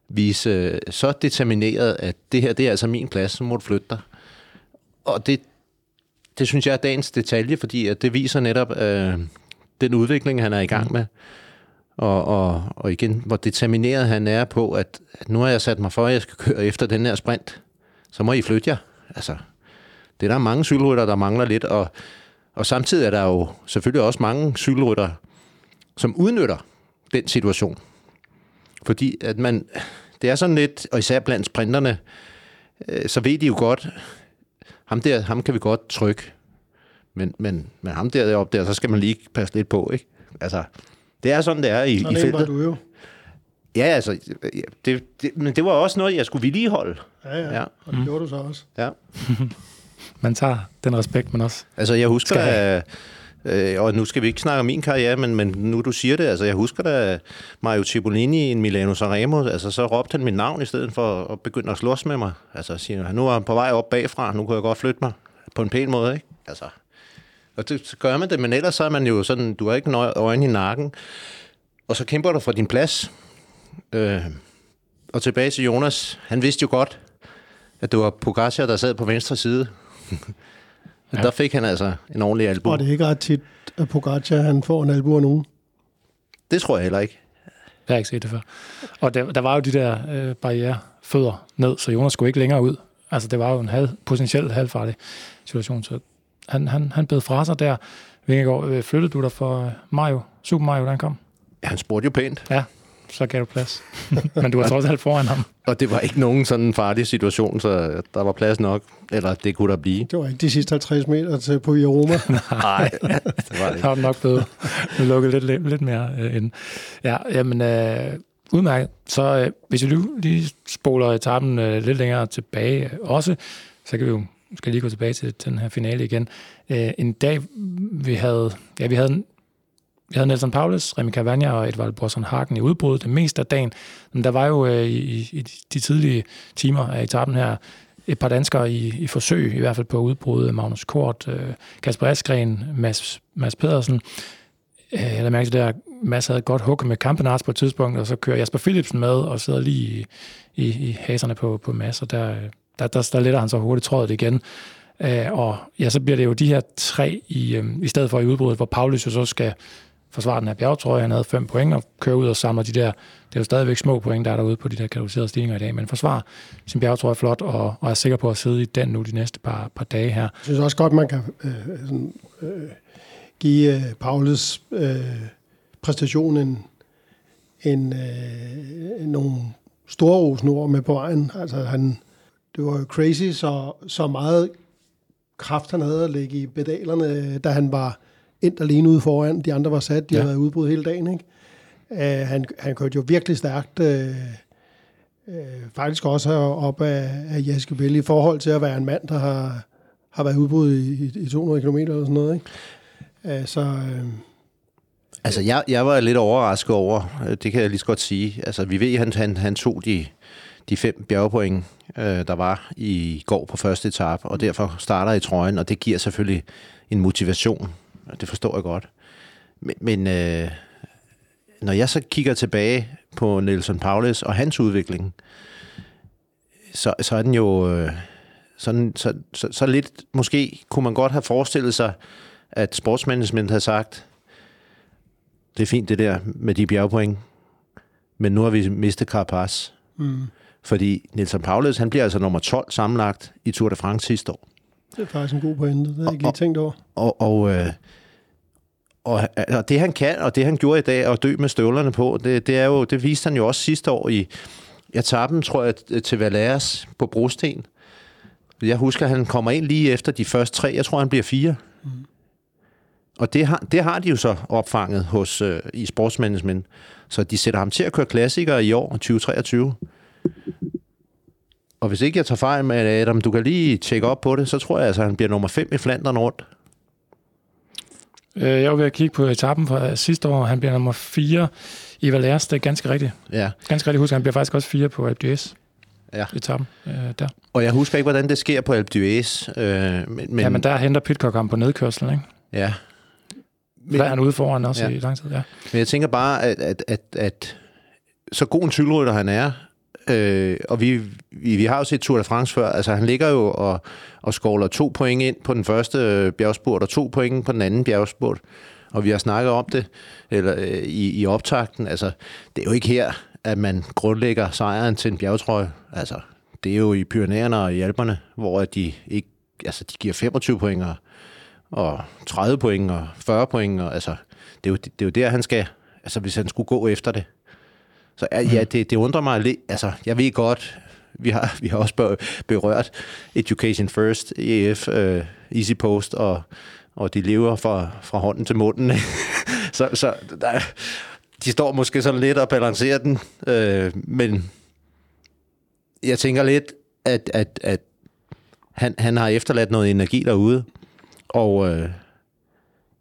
vise øh, så determineret, at det her det er altså min plads, så må du flytte dig. Og det, det synes jeg er dagens detalje, fordi at det viser netop øh, den udvikling, han er i gang med. Og, og, og igen, hvor determineret han er på, at, at nu har jeg sat mig for, at jeg skal køre efter den her sprint. Så må I flytte jer. Altså, det er der mange cykelrytter, der mangler lidt, og, og samtidig er der jo selvfølgelig også mange cykelrytter, som udnytter den situation. Fordi at man, det er sådan lidt, og især blandt sprinterne, øh, så ved de jo godt, ham der, ham kan vi godt trykke. Men, men, men ham der deroppe der, så skal man lige passe lidt på, ikke? Altså, det er sådan, det er i, Sådan i en var feltet. du jo. Ja, altså, det, det, men det var også noget, jeg skulle vedligeholde. Ja, ja. Ja. ja. Og det gjorde du så også. Ja. Man tager den respekt, man også Altså, jeg husker Skal da, øh, og nu skal vi ikke snakke om min karriere, men, men nu du siger det, altså, jeg husker da Mario Cipollini i en Milano Sanremo, altså, så råbte han mit navn i stedet for at begynde at slås med mig. Altså, siger han, nu er han på vej op bagfra, nu kan jeg godt flytte mig på en pæn måde, ikke? Altså, og det, så gør man det, men ellers så er man jo sådan, du har ikke øjne i nakken, og så kæmper du for din plads. Øh, og tilbage til Jonas, han vidste jo godt, at det var Pogacar, der sad på venstre side ja. Der fik han altså en ordentlig albu. Og det er ikke ret tit, at Pogacar han får en albu af nogen. Det tror jeg heller ikke. Jeg har ikke set det før. Og der, der var jo de der øh, barrierefødder ned, så Jonas skulle ikke længere ud. Altså, det var jo en halv, potentielt halvfarlig situation, så han, han, han bed fra sig der. Vingegaard, øh, flyttede du dig for øh, Mario, Super Mario, da han kom? Ja, han spurgte jo pænt, Ja, så gav du plads. Men du var trods alt foran ham. og det var ikke nogen sådan farlig situation, så der var plads nok. Eller det kunne der blive. Det var ikke de sidste 50 meter til på Roma. Nej, det var det Der var den nok blevet lukket lidt, lidt, lidt mere øh, ind. Ja, jamen, øh, udmærket. Så øh, hvis vi lige- lige spoler etappen øh, lidt længere tilbage øh, også, så kan vi jo skal lige gå tilbage til, til den her finale igen. Øh, en dag, vi havde, ja, vi havde, vi havde Nelson Paulus, Remy Cavagna og Edvald Boasson Hagen i udbrud det meste af dagen. Men der var jo øh, i, i de tidlige timer af etappen her et par danskere i, i forsøg, i hvert fald på udbrud. Magnus Kort, øh, Kasper Askren, Mads, Mads Pedersen. Øh, jeg lagde mærke til det der, Mads havde et godt hug med Kampenarts på et tidspunkt, og så kører Jasper Philipsen med og sidder lige i, i, i haserne på, på Mads, og der, der, der, der letter han så hurtigt trådet igen. Øh, og ja, så bliver det jo de her tre i, øh, i stedet for i udbruddet, hvor Paulus jo så skal forsvare den her bjergtrøje. Han havde fem point og kører ud og samler de der, det er jo stadigvæk små point, der er derude på de der kategoriserede stigninger i dag, men forsvar sin bjergtrøje flot og, og er sikker på at sidde i den nu de næste par, par dage her. Jeg synes også godt, man kan øh, sådan, øh, give øh, Paulus øh, præstation en, en, øh, nogle store rosnord med på vejen. Altså, han, det var jo crazy, så, så meget kraft han havde at lægge i pedalerne, da han var endt alene ude foran. De andre var sat, de Ja. havde været udbrudt hele dagen. Ikke? Uh, han, han kørte jo virkelig stærkt. Uh, uh, faktisk også op af, af Jaske Bell i forhold til at være en mand, der har, har været udbrudt i, i, i 200 km eller sådan noget. Ikke? Uh, så uh, Altså, jeg, jeg var lidt overrasket over, øh, det kan jeg lige så godt sige. Altså, vi ved, at han, han, han tog de, de fem bjergpoint, øh, der var i går på første etape, og derfor starter i trøjen, og det giver selvfølgelig en motivation. Og Det forstår jeg godt. Men, men øh, når jeg så kigger tilbage på Nelson Paulus og hans udvikling, så, så er den jo øh, sådan, så, så, så lidt, måske kunne man godt have forestillet sig, at sportsmanagement havde sagt, det er fint det der med de bjergpoint, men nu har vi mistet Carapaz. mm, Fordi Nelson Paulus, han bliver altså nummer 12 sammenlagt i Tour de France sidste år. Det er faktisk en god pointe. Det har jeg ikke lige tænkt over. Og, og, øh, og, og det han kan, og det han gjorde i dag, at dø med støvlerne på, det, det, er jo, det viste han jo også sidste år i etappen, tror jeg, til Valers på Brosten. Jeg husker, at han kommer ind lige efter de første tre. Jeg tror, han bliver fire. Mm. Og det har, det har de jo så opfanget hos, øh, i sportsmanagement. Så de sætter ham til at køre klassikere i år, 2023. Og hvis ikke jeg tager fejl med Adam, du kan lige tjekke op på det, så tror jeg altså, at han bliver nummer 5 i Flandern rundt. Øh, jeg var ved at kigge på etappen fra sidste år. Han bliver nummer 4 i Valers. Det er ganske rigtigt. Ja. Ganske rigtigt husk, han bliver faktisk også 4 på Alpe d'Huez. Ja. etappen øh, der. Og jeg husker ikke, hvordan det sker på Alpe d'Huez. Øh, men, men, Ja, men der henter Pitcock ham på nedkørslen, ikke? ja. Men, der er han ude foran også ja. i lang tid, ja. Men jeg tænker bare, at, at, at, at så god en cykelrytter han er, øh, og vi, vi, vi har jo set Tour de France før, altså han ligger jo og, og skovler to point ind på den første øh, bjergspurt, og to point på den anden bjergspurt, og vi har snakket om det eller, øh, i, i optakten, altså det er jo ikke her, at man grundlægger sejren til en bjergtrøje, altså det er jo i Pyrenæerne og i Alperne, hvor at de ikke, altså de giver 25 point og, og 30 point og 40 point, og altså det er, jo, det er jo der, han skal, altså hvis han skulle gå efter det. Så ja, ja det, det undrer mig lidt, altså jeg ved godt, vi har, vi har også be- berørt Education First, EF, uh, Easy Post, og, og de lever fra, fra hånden til munden. så så der, de står måske sådan lidt og balancerer den, øh, men jeg tænker lidt, at, at, at han, han har efterladt noget energi derude, og, øh,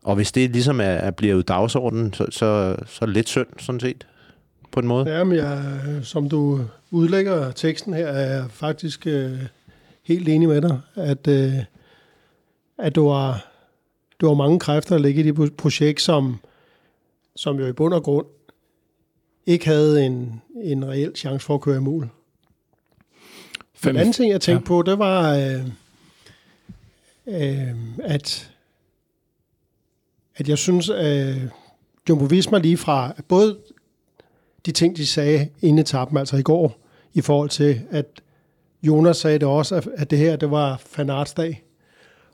og hvis det ligesom er, er blevet dagsordenen, så, så, så er det lidt synd, sådan set, på en måde. Ja, men jeg, som du udlægger teksten her, er jeg faktisk øh, helt enig med dig, at, øh, at du har, du har mange kræfter at lægge i det projekt, som, som jo i bund og grund ikke havde en, en reel chance for at køre i mål. Fem, En anden ting, jeg tænkte ja. på, det var, øh, øh, at, at jeg synes, at øh, Jumbo Visma lige fra både de ting, de sagde inden etappen, altså i går, i forhold til, at Jonas sagde det også, at- det her, det var fanartsdag.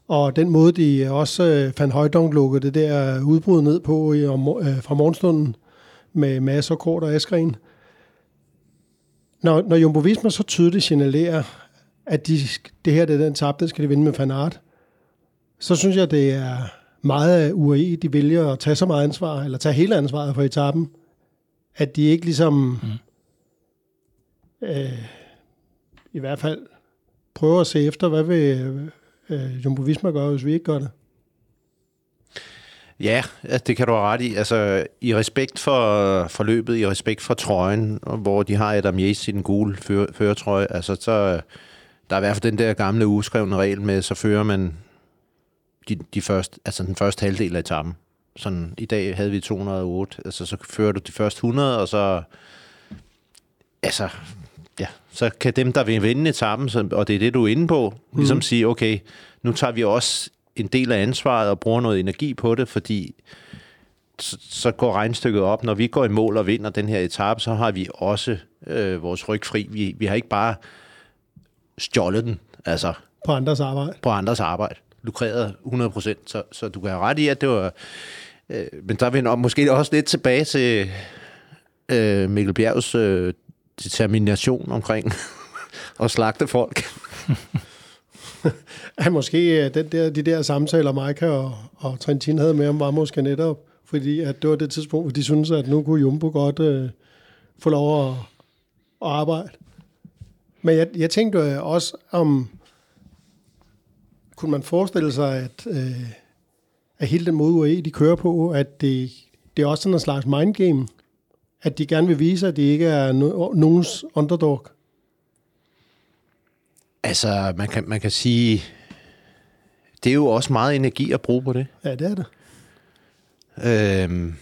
Og den måde, de også øh, Van Højdong lukkede det der udbrud ned på i, om, øh, fra morgenstunden med masser Kort og Askren. Når, når Jumbo Visma så tydeligt signalerer, at de, det her det er den tab, den skal de vinde med Fanart, så synes jeg, det er meget af UAE, de vælger at tage så meget ansvar, eller tage hele ansvaret for etappen, at de ikke ligesom, mm. øh, i hvert fald prøver at se efter, hvad vil øh, Jumbo Visma gøre, hvis vi ikke gør det. Ja, det kan du have ret i. Altså, i respekt for forløbet, i respekt for trøjen, hvor de har Adam Yates i den gule føre, føretrøje, altså, så der er i hvert fald den der gamle uskrevne regel med, så fører man de, de første, altså den første halvdel af etappen. Sådan, I dag havde vi 208, altså så fører du de første 100, og så altså, ja, så kan dem, der vil vinde etappen, så, og det er det, du er inde på, ligesom sige, okay, nu tager vi også en del af ansvaret og bruger noget energi på det, fordi så, så går regnstykket op. Når vi går i mål og vinder den her etape, så har vi også øh, vores ryg fri. Vi, vi har ikke bare stjålet den, altså På andres arbejde. på andres arbejde. Lukreret 100 procent, så, så du kan have ret i, at det var... Øh, men der er vi nok måske også lidt tilbage til øh, Mikkel Bjergs øh, determination omkring at slagte folk. Ja, måske øh, den der, de der samtaler, Maika og, og Trentin havde med ham, var måske netop, fordi at det var det tidspunkt, hvor de syntes, at nu kunne Jumbo godt øh, få lov at, at arbejde. Men jeg, jeg tænkte også om, kunne man forestille sig, at, øh, at hele den måde UAE, de kører på, at det, det er også sådan en slags mindgame, at de gerne vil vise, at de ikke er no, nogens underdog. Altså, man kan, man kan sige, det er jo også meget energi at bruge på det. Ja, det er det. Øhm,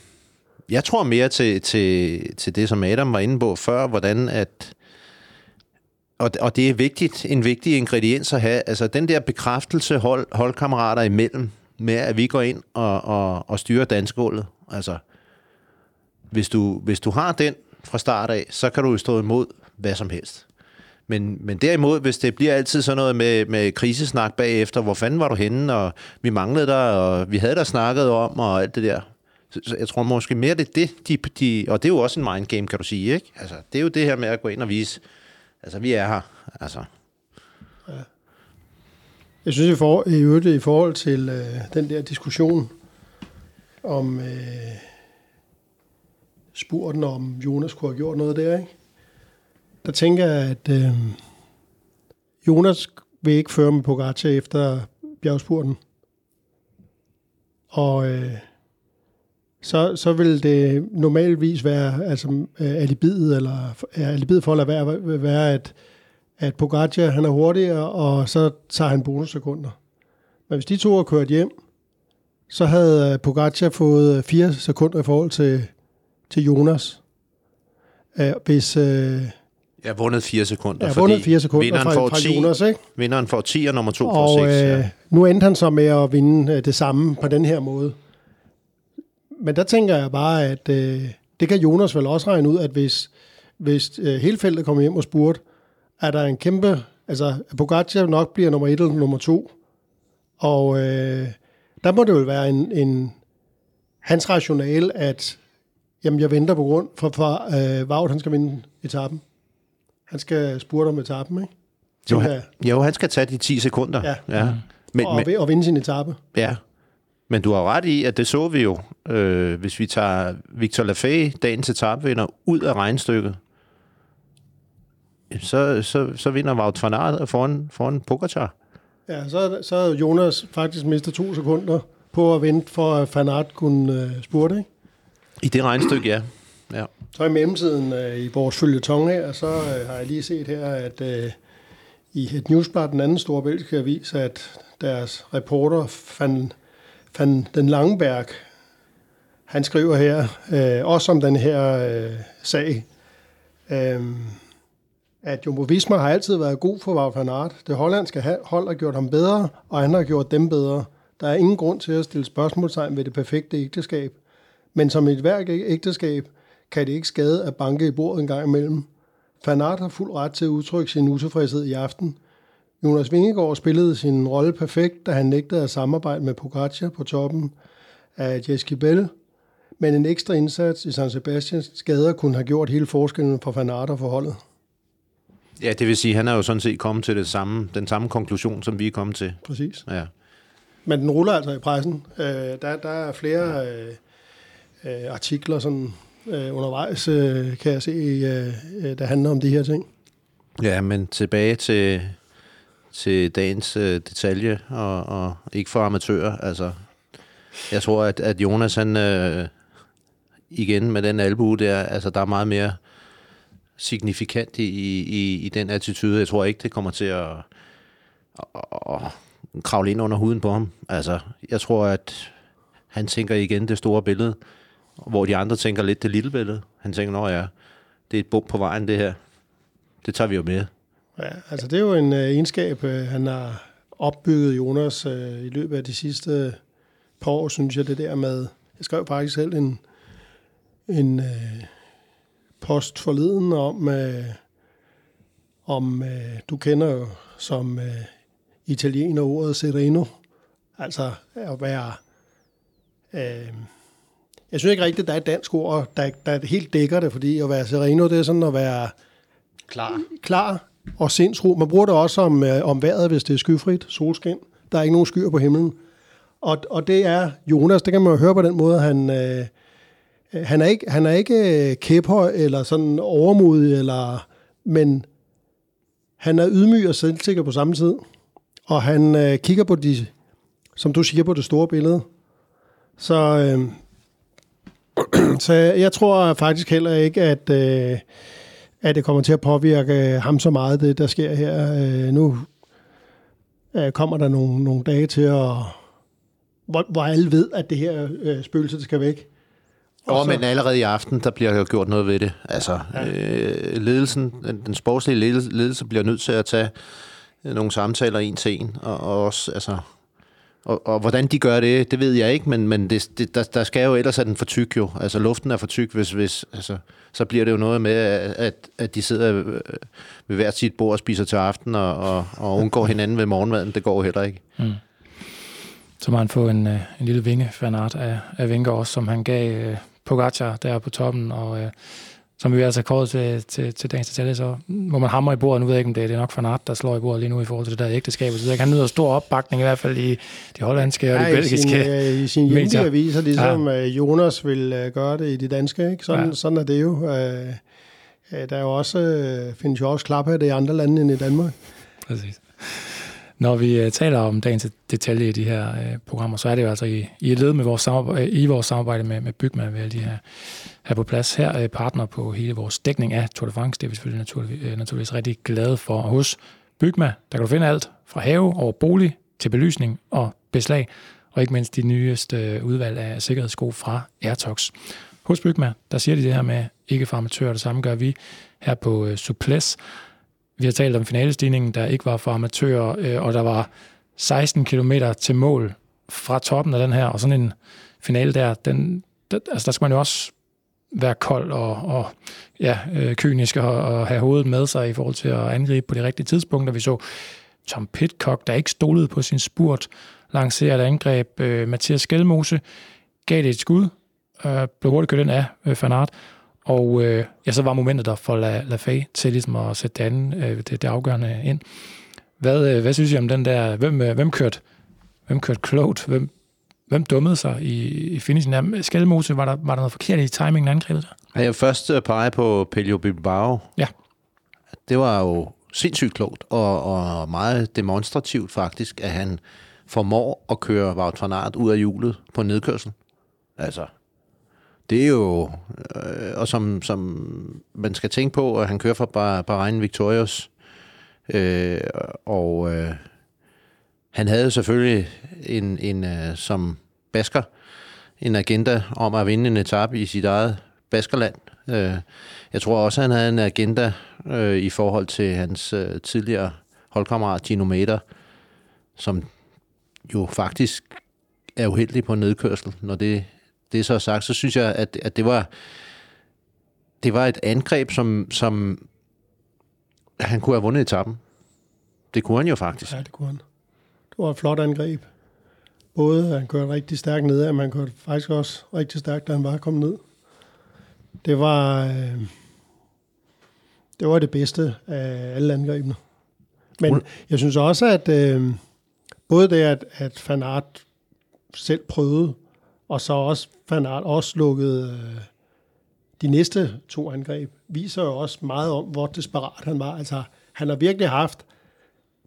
jeg tror mere til, til, til det, som Adam var inde på før, hvordan at... Og, og det er vigtigt, en vigtig ingrediens at have. Altså den der bekræftelse hold, holdkammerater imellem, med at vi går ind og, og, og styrer danskgulvet. Altså, hvis du, hvis du har den fra start af, så kan du jo stå imod hvad som helst. Men, men derimod, hvis det bliver altid sådan noget med, med krisesnak bagefter, hvor fanden var du henne, og vi manglede dig, og vi havde der snakket om, og alt det der. Så, så jeg tror måske mere, det er det, de, de, og det er jo også en mindgame, kan du sige, ikke? Altså, det er jo det her med at gå ind og vise, altså, vi er her, altså. Jeg synes i, for, i øvrigt i forhold til øh, den der diskussion om øh, spurten, om Jonas kunne have gjort noget der, ikke? der tænker jeg, at øh, Jonas vil ikke føre med Pogacar efter bjergspurten. Og øh, så, så vil det normalvis være, altså øh, alibiet, eller ja, alibiet for at lade være, være, at, at Pogacar han er hurtigere, og så tager han bonussekunder. Men hvis de to har kørt hjem, så havde Pogacar fået fire sekunder i forhold til, til Jonas. Øh, Hvis øh, Jeg har vundet fire sekunder. jeg vundet fire sekunder vinderen fra, får fra 10, Jonas, ikke? Vinderen får 10, og nummer to får Og 6. øh, Ja. nu endte han så med at vinde øh, det samme på den her måde. Men der tænker jeg bare, at øh, det kan Jonas vel også regne ud, at hvis, hvis øh, hele feltet kommer hjem og spurgt, er der en kæmpe... Altså, Pogacar nok bliver nummer et eller nummer to. Og øh, der må det jo være en, en hans rationale, at jamen, jeg venter på grund for, for øh, Wout, han skal vinde etappen. Han skal spurte om etappen, ikke? Jo, han, jo, han skal tage de 10 sekunder. Ja. ja. Men, og, men, og vinde sin etape. ja. men du har ret i, at det så vi jo, øh, hvis vi tager Victor Lafay, dagens etapevinder, ud af regnstykket, så, så, så vinder Wout van Aert foran, foran Pogacar. Ja, så, så havde Jonas faktisk mistet to sekunder på at vente for, at Van Aert kunne øh, spurte. Ikke? I det regnstykke, ja. ja. Så i mellemtiden øh, i vores følgetong her, så øh, har jeg lige set her, at øh, i et newsblad, den anden store belgiske avis, at deres reporter, Van, Van den Langberg, han skriver her, øh, også om den her øh, sag, øh, at Jumbo Visma har altid været god for Wout van Aert. Det hollandske hold har gjort ham bedre, og han har gjort dem bedre. Der er ingen grund til at stille spørgsmålstegn ved det perfekte ægteskab. Men som et hvert ægteskab kan det ikke skade at banke i bordet en gang imellem. Van Aert har fuld ret til at udtrykke sin utilfredshed i aften. Jonas Vingegaard spillede sin rolle perfekt, da han nægtede at samarbejde med Pogacar på toppen af Jeskibel. Men en ekstra indsats i San Sebastians skader kunne have gjort hele forskellen for Van Aert og forholdet. Ja, det vil sige, at han er jo sådan set kommet til det samme, den samme konklusion, som vi er kommet til. Præcis. Ja. Men den ruller altså i pressen. Øh, der, der er flere øh, øh, artikler sådan, øh, undervejs, øh, kan jeg se, øh, øh, der handler om de her ting. Ja, men tilbage til, til dagens øh, detalje, og, og ikke for amatører. Altså, jeg tror, at, at Jonas, han øh, igen med den albue der, altså der er meget mere signifikant i, i, i den attitude. Jeg tror ikke, det kommer til at, at, at kravle ind under huden på ham. Altså, jeg tror, at han tænker igen det store billede, hvor de andre tænker lidt det lille billede. Han tænker, nå ja, det er et bump på vejen, det her. Det tager vi jo med. Ja, altså det er jo en øh, egenskab, øh, han har opbygget Jonas øh, i løbet af de sidste par år, synes jeg, det der med, jeg skrev faktisk selv en, en øh, post forleden om, øh, om øh, du kender jo som øh, italiener ordet sereno, altså at være, øh, jeg synes ikke rigtigt, der er et dansk ord, der, der helt dækker det, fordi at være sereno, det er sådan at være Klar. klar og sindsro. Man bruger det også om, øh, om vejret, hvis det er skyfrit, solskin. Der er ikke nogen skyer på himlen. Og, og det er Jonas, det kan man jo høre på den måde, han, øh, Øh, han er ikke, han er ikke øh, kæphøj eller sådan overmodig, eller, men han er ydmyg og selvsikker på samme tid. Og han øh, kigger på de, som du siger, på det store billede. Så, øh, så jeg tror faktisk heller ikke, at, øh, at det kommer til at påvirke øh, ham så meget, det der sker her. Øh, nu øh, kommer der nogle, nogle dage til, at, hvor, hvor alle ved, at det her øh, spøgelse det skal væk. Og så- men allerede i aften, der bliver jo gjort noget ved det. Altså, ja. øh, ledelsen, den, sportslige ledelse, bliver nødt til at tage øh, nogle samtaler en til en, og, og også, altså, og, og hvordan de gør det, det ved jeg ikke, men, men det, det, der, der skal jo ellers er den for tyk jo. Altså luften er for tyk, hvis, hvis altså, så bliver det jo noget med, at, at de sidder øh, ved hvert sit bord og spiser til aften, og, og, og undgår hinanden ved morgenmaden. Det går jo heller ikke. Så må han få en, øh, en lille vinge fanart af, af Vinker også, som han gav Pogacar der på toppen, og øh, som vi altså kåret til, til, til dagens detalje, så må man hamre i bordet. Nu ved jeg ikke, om det er, det er nok Fanart, der slår i bordet lige nu i forhold til det der ægteskab. Så han nyder stor opbakning i hvert fald i de hollandske og de Ja, i belgiske. sin, øh, i sin aviser, ligesom ja. Jonas vil øh, gøre det i de danske. Ikke? Sådan, Ja. ja. sådan er det jo. Øh, øh, der er jo også, øh, findes jo også klaphatte i andre lande end i Danmark. Præcis. Når vi øh, taler om dagens detalje i de her øh, programmer, så er det jo altså i, i et led med vores samarbejde, øh, i vores samarbejde med, med Bygma, ved de her, her på plads. Her er partner på hele vores dækning af Tour de France. Det er vi selvfølgelig naturlig, uh, naturligvis rigtig glade for. Og hos Bygma, der kan du finde alt fra have over bolig til belysning og beslag, og ikke mindst de nyeste udvalg af sikkerhedssko fra Airtox. Hos Bygma, der siger de det her med ikke for amatører, det samme gør vi her på Suples. Vi har talt om finalestigningen, der ikke var for amatører, øh, og der var 16 km til mål fra toppen af den her, og sådan en finale der, den, der, altså der skal man jo også være kold og, og ja, øh, kynisk og, og have hovedet med sig i forhold til at angribe på de rigtige tidspunkter. Vi så Tom Pitcock, der ikke stolede på sin spurt, lancere et angreb. Øh, Mathias Skelmose gav det et skud, øh, blev hurtigt kørt ind af øh, Fanart, og øh, ja, så var momentet der for La, La Fay til ligesom at sætte det, anden, øh, det, det afgørende ind. Hvad, øh, hvad synes I om den der, hvem, øh, hvem kørte hvem kørte klogt, hvem, hvem dummede sig i, i finishen af Skelmose? Var der, var der noget forkert i timingen af angrebet der? Jeg først pege på Pelio Bilbao. Ja. Det var jo sindssygt klogt og, og meget demonstrativt faktisk, at han formår at køre Wout van Aert ud af hjulet på nedkørsel. Altså, det er jo, øh, og som, som man skal tænke på, at han kører fra Bahrain Victorious, øh, og øh, han havde selvfølgelig en, en øh, som basker, en agenda om at vinde en etape i sit eget baskerland. Øh, jeg tror også, at han havde en agenda øh, i forhold til hans øh, tidligere holdkammerat Gino Mater, som jo faktisk er uheldig på nedkørsel, når det det er så sagt, så synes jeg, at, at det var det var et angreb, som, som han kunne have vundet etappen. Det kunne han jo faktisk. Ja, det kunne han. Det var et flot angreb. Både han kørte rigtig stærkt ned, men han kørte faktisk også rigtig stærkt, da han var kommet ned. Det var, øh, det var det bedste af alle angrebene. Men jeg synes også, at øh, både det, at, at Fanart selv prøvede og så også Van Aert også lukket øh, de næste to angreb, viser jo også meget om, hvor desperat han var. Altså, han har virkelig haft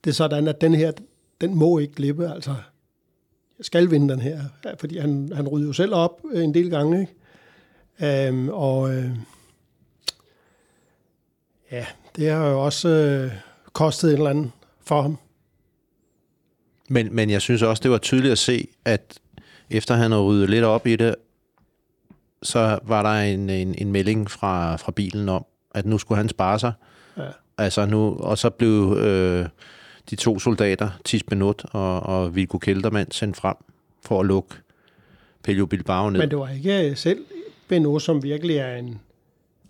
det sådan, at den her, den må ikke glippe. Altså, jeg skal vinde den her, fordi han, han rydder jo selv op øh, en del gange, ikke? Um, og øh, ja, det har jo også øh, kostet en eller anden for ham. Men, men jeg synes også, det var tydeligt at se, at efter han havde ryddet lidt op i det, så var der en, en, en melding fra, fra bilen om, at nu skulle han spare sig. Ja. Altså nu, og så blev øh, de to soldater, Tis Benut og, og Viggo Keldermand, sendt frem for at lukke Pelio Bilbao ned. Men det var ikke selv Benut, som virkelig er en...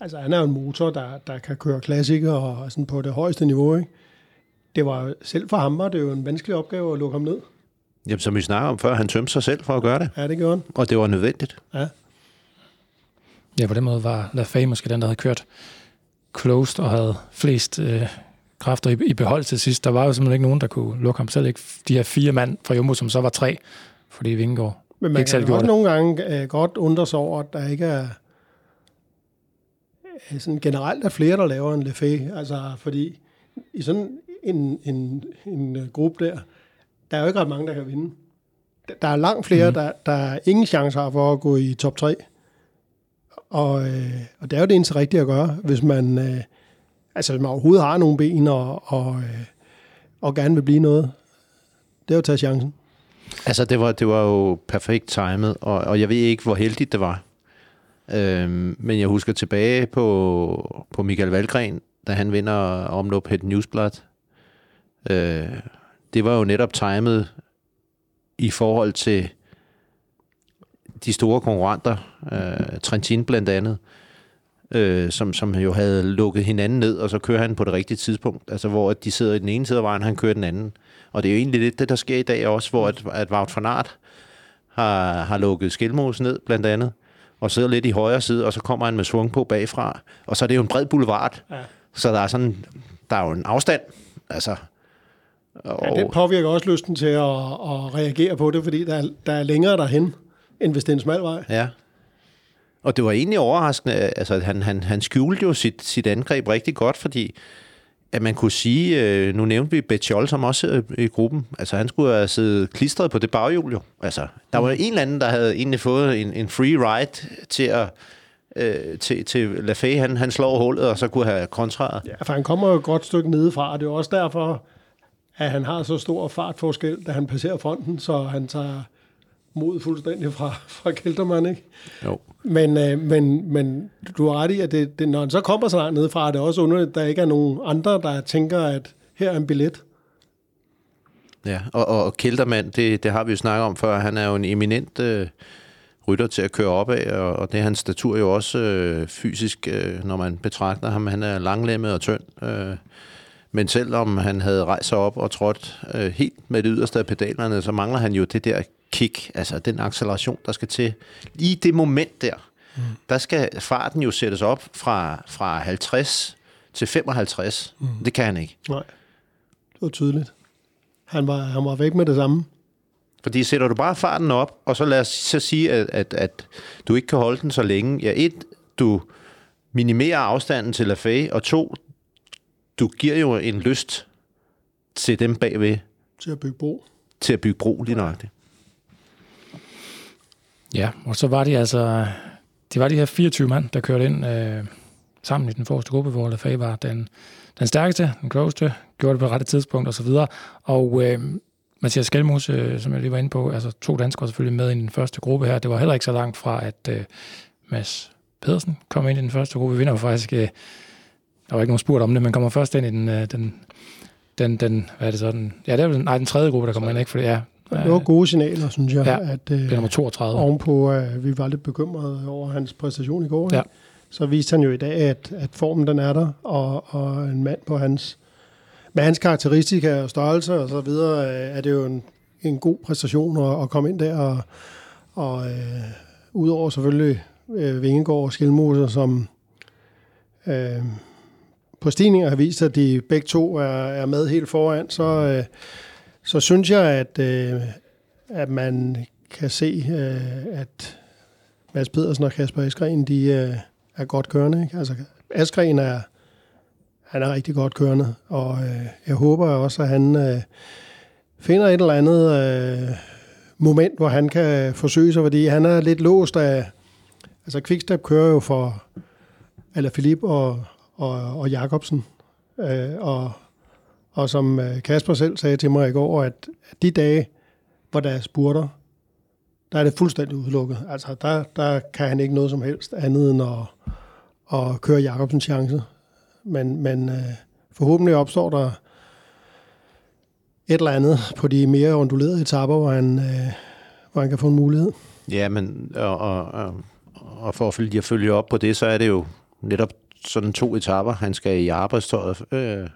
Altså han er jo en motor, der, der kan køre klassikere og sådan på det højeste niveau, ikke? Det var selv for ham var det jo en vanskelig opgave at lukke ham ned. Jamen, som vi snakker om før, han tømte sig selv for at gøre det. Ja, det gjorde han. Og det var nødvendigt. Ja. Ja, på den måde var Lafay måske den, der havde kørt closed og havde flest øh, kræfter i, i behold til sidst. Der var jo simpelthen ikke nogen, der kunne lukke ham selv. Ikke de her fire mand fra Jumbo, som så var tre, fordi Vingegaard Men man ikke selv kan også det. nogle gange øh, godt undre sig over, at der ikke er øh, sådan generelt er flere, der laver en Lefay. Altså, fordi i sådan en, en, en øh, gruppe der, der er jo ikke ret mange, der kan vinde. Der er langt flere, mm. der, der ingen chance har for at gå i top 3. Og, øh, og det er jo det eneste rigtige at gøre, hvis man, øh, altså, hvis man overhovedet har nogle ben og, og, øh, og gerne vil blive noget. Det er jo at tage chancen. Altså, det var, det var jo perfekt timet, og, og jeg ved ikke, hvor heldigt det var. Øhm, men jeg husker tilbage på, på Michael Valgren, da han vinder omløb Het Newsblad. Øh, det var jo netop timet i forhold til de store konkurrenter, øh, Trentin blandt andet, øh, som, som jo havde lukket hinanden ned, og så kører han på det rigtige tidspunkt, altså hvor de sidder i den ene side af vejen, han kører den anden. Og det er jo egentlig lidt det, der sker i dag også, hvor at, at Wout van Aert har, har lukket Skilmos ned, blandt andet, og sidder lidt i højre side, og så kommer han med svung på bagfra, og så er det jo en bred boulevard, ja. så der er sådan, der er jo en afstand, altså, og... Ja, det påvirker også lysten til at, at reagere på det, fordi der er, der er længere derhen, end hvis det er en smal vej. Ja. Og det var egentlig overraskende, altså han, han, han skjulte jo sit, sit angreb rigtig godt, fordi at man kunne sige, øh, nu nævnte vi Betjol, som også i gruppen, altså han skulle have siddet klistret på det baghjul jo. Altså, der var en eller anden, der havde egentlig fået en, en free ride til at øh, til, til Lafay, han, han slår hullet, og så kunne have kontraret. Ja, for han kommer jo et godt stykke nedefra, og det er også derfor, at han har så stor fartforskel, da han passerer fronten, så han tager mod fuldstændig fra, fra Keltermann, ikke? Jo. Men, øh, men, men du har ret i, at det, det, når han så kommer så langt nedefra, er det også underligt, at der ikke er nogen andre, der tænker, at her er en billet. Ja, og, og Keltermann, det, det har vi jo snakket om før, han er jo en eminent øh, rytter til at køre op af, og, og det er hans statur jo også øh, fysisk, øh, når man betragter ham. Han er langlemmet og tynd. Øh, men selvom han havde rejst sig op og trådt øh, helt med det yderste af pedalerne, så mangler han jo det der kick, altså den acceleration, der skal til. Lige det moment der, mm. der skal farten jo sættes op fra, fra 50 til 55. Mm. Det kan han ikke. Nej, det var tydeligt. Han var, han var væk med det samme. Fordi sætter du bare farten op, og så lad os så sige, at, at, at du ikke kan holde den så længe. Ja, et, du minimerer afstanden til Lafay, og to, du giver jo en lyst til dem bagved. Til at bygge bro. Til at bygge bro, lige nøjagtigt. Ja, og så var de altså, det var de her 24 mand, der kørte ind øh, sammen i den forreste gruppe, hvor Lafay var den, den stærkeste, den klogeste, gjorde det på rette tidspunkt osv. Og, og øh, Mathias Skelmos, øh, som jeg lige var inde på, altså to danskere selvfølgelig med i den første gruppe her. Det var heller ikke så langt fra, at øh, Mads Pedersen kom ind i den første gruppe. Vi vinder jo faktisk, øh, der var ikke nogen spurgt om det, men kommer først ind i den, øh, den, den, den, hvad er det så, den, ja, det er nej, den tredje gruppe, der kommer ind, ikke? For det, ja, det var gode signaler, synes jeg. Ja, at, øh, det er nummer 32. Ovenpå, at vi var lidt bekymrede over hans præstation i går. Ja. Så viste han jo i dag, at, at formen den er der, og, og en mand på hans, med hans karakteristika og størrelse og så videre, øh, er det jo en, en god præstation at, at komme ind der, og, og øh, udover selvfølgelig øh, Vingegaard og Skelmose, som øh, på stigninger har vist, at de begge to er, er med helt foran, så, øh, så synes jeg, at, øh, at man kan se, øh, at Mads Pedersen og Kasper Askren, de øh, er godt kørende. Ikke? Altså, Askren er, han er rigtig godt kørende, og øh, jeg håber også, at han øh, finder et eller andet øh, moment, hvor han kan forsøge sig, fordi han er lidt låst af... Altså, Quickstep kører jo for eller Philip og, og, og Jacobsen, øh, og og som øh, Kasper selv sagde til mig i går, at de dage, hvor der er spurter, der er det fuldstændig udelukket. Altså, der, der kan han ikke noget som helst andet end at, at køre Jacobsens chance. Men, men øh, forhåbentlig opstår der et eller andet på de mere ondulerede etapper, hvor han, øh, hvor han kan få en mulighed. Ja, men og, og, og for at følge op på det, så er det jo netop sådan to etapper. Han skal i arbejdstøjet øh,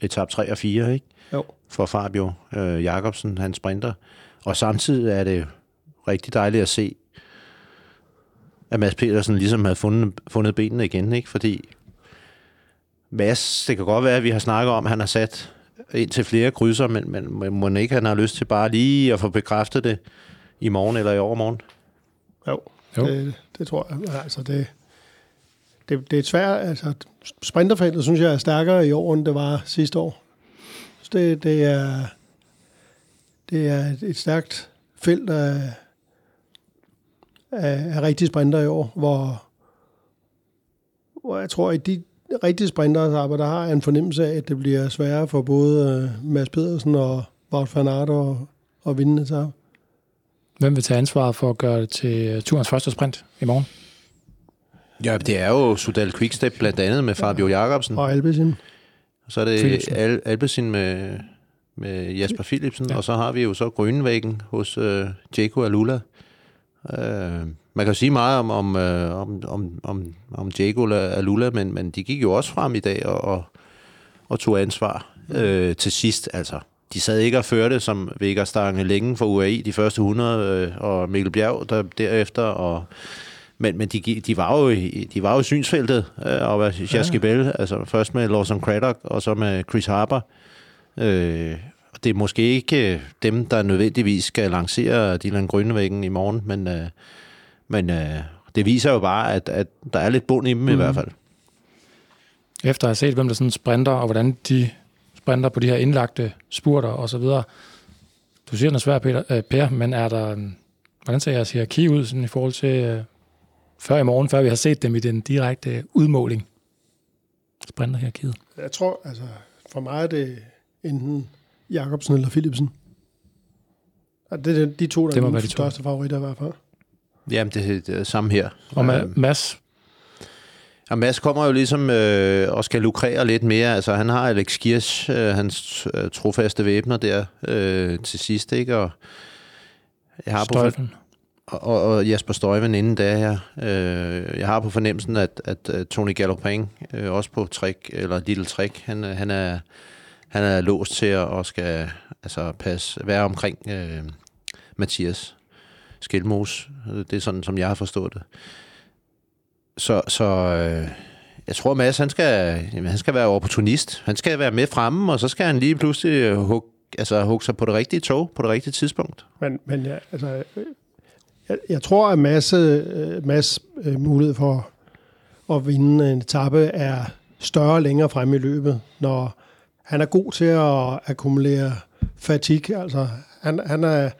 etap 3 og 4, ikke? Jo. For Fabio øh, Jacobsen, han sprinter. Og samtidig er det rigtig dejligt at se, at Mads Petersen ligesom havde fundet, fundet benene igen, ikke? Fordi Mads, det kan godt være, at vi har snakket om, at han har sat ind til flere krydser, men, men, men må ikke han har lyst til bare lige at få bekræftet det i morgen eller i overmorgen? Jo, jo. Det, det tror jeg. Altså det, det, det er svært. Altså, sprinterfeltet synes jeg er stærkere i år, end det var sidste år. Så det, det, er, det er et stærkt felt af, af, af rigtige sprinter i år, hvor, hvor jeg tror, at de rigtige sprinter, der har en fornemmelse af, at det bliver sværere for både øh, Mads Pedersen og Wout van Aert at, at vinde det Hvem vil tage ansvaret for at gøre det til øh, turens første sprint i morgen? Ja, det er jo Sudal Quickstep blandt andet med Fabio Jacobsen. Og Albesin. Så er det Al- Albesin med, med Jasper Philipsen, ja. og så har vi jo så Grønvæggen hos uh, Jaco Alula. Uh, man kan sige meget om, om, uh, om, om, om, om Jaco Alula, men, men de gik jo også frem i dag og, og, og tog ansvar uh, til sidst. Altså, de sad ikke og førte som Vegard Stange længe for UAE de første 100, uh, og Mikkel Bjerg der, derefter, og men, men de, de, var jo, de var jo i synsfeltet, øh, og Jaskibel, ja. altså først med Lawson Craddock, og så med Chris Harper. Øh, det er måske ikke øh, dem, der nødvendigvis skal lancere Dylan Grønnevæggen i morgen, men, øh, men øh, det viser jo bare, at, at der er lidt bund i dem mm. i hvert fald. efter at have set, hvem der sådan sprinter, og hvordan de sprinter på de her indlagte spurter og så videre. Du siger, den er svær, Peter, øh, per, men er der, øh, hvordan ser jeres hierarki ud sådan i forhold til øh, før i morgen, før vi har set dem i den direkte udmåling? Sprinterhierarkiet. Jeg tror, altså, for mig er det enten Jacobsen eller Philipsen. Og det er de to, der Det er de to. største favoritter i hvert fald. Jamen, det, det er samme her. Og Ma- Øhm, Mads, Og Mads kommer jo ligesom øh, og skal lukrere lidt mere. Altså, han har Alex Kirsch, øh, hans øh, trofaste væbner der øh, til sidst, ikke? Og jeg har Støjfen og, og Jesper Støjven inden da her. Øh, jeg har på fornemmelsen, at, at, at Tony Gallopin, øh, også på trick, eller Little trick, han, øh, han, er, han er låst til at og skal altså, passe, være omkring øh, Mathias Skelmos. Det er sådan, som jeg har forstået det. Så, så øh, jeg tror, Mads, han skal, jamen, han skal være opportunist. Han skal være med fremme, og så skal han lige pludselig hugge, altså, hugge sig på det rigtige tog, på det rigtige tidspunkt. Men, men ja, altså, øh, jeg, jeg tror, at masse, øh, masse øh, mulighed for at vinde en etape er større længere fremme i løbet, når han er god til at akkumulere fatigue. Altså, han, han, er,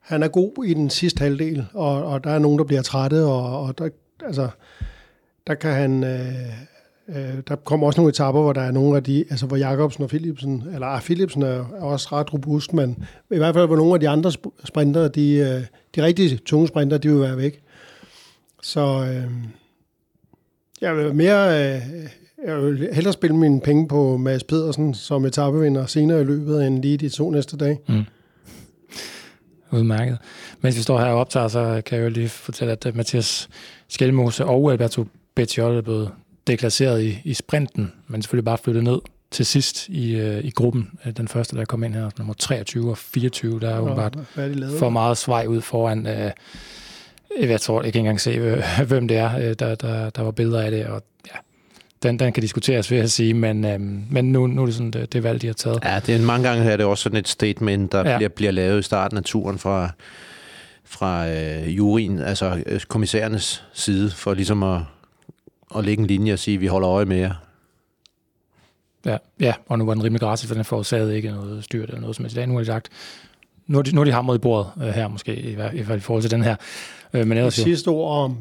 han er god i den sidste halvdel, og, og der er nogen, der bliver trætte, og, og der, altså, der kan han... Øh, øh, der kommer også nogle etapper, hvor der er nogle af de, altså hvor Jacobsen og Philipsen, eller ah, Philipsen er, er også ret robust, men i hvert fald hvor nogle af de andre sprinter, de, øh, de rigtige tunge sprinter, de vil være væk. Så øh, jeg vil mere, øh, jeg vil hellere spille mine penge på Mads Pedersen som etapevinder senere i løbet, end lige de to næste dage. Mm. Udmærket. Mens vi står her og optager, så kan jeg jo lige fortælle, at øh, Mathias Skelmose og Alberto Bettiol er blevet deklasseret i, i sprinten, men selvfølgelig bare flyttet ned til sidst i, øh, i gruppen. Øh, Den første, der kom ind her, nummer 23 og 24, der er jo bare er for meget svej ud foran. Øh, jeg tror, jeg kan ikke engang se, øh, hvem det er. Øh, Der, der, der var billeder af det, og ja, den, den kan diskuteres, vil jeg sige, men, øh, men nu, nu er det sådan det, det valg, de har taget. Ja, det er mange gange er det også sådan et statement, der Ja. bliver, bliver lavet i starten af turen fra, fra øh, juryen, altså øh, kommissærernes side, for ligesom at, at lægge en linje og sige, at vi holder øje med jer. Ja, ja, og nu var den rimelig gratis, for den forårsagede ikke noget styrt eller noget som helst. i dag. Nu har de sagt, nu har de, nu har de hamret i bordet øh, her måske, i, i fald i forhold til den her. Øh, men Det ellers jo, sidste ord om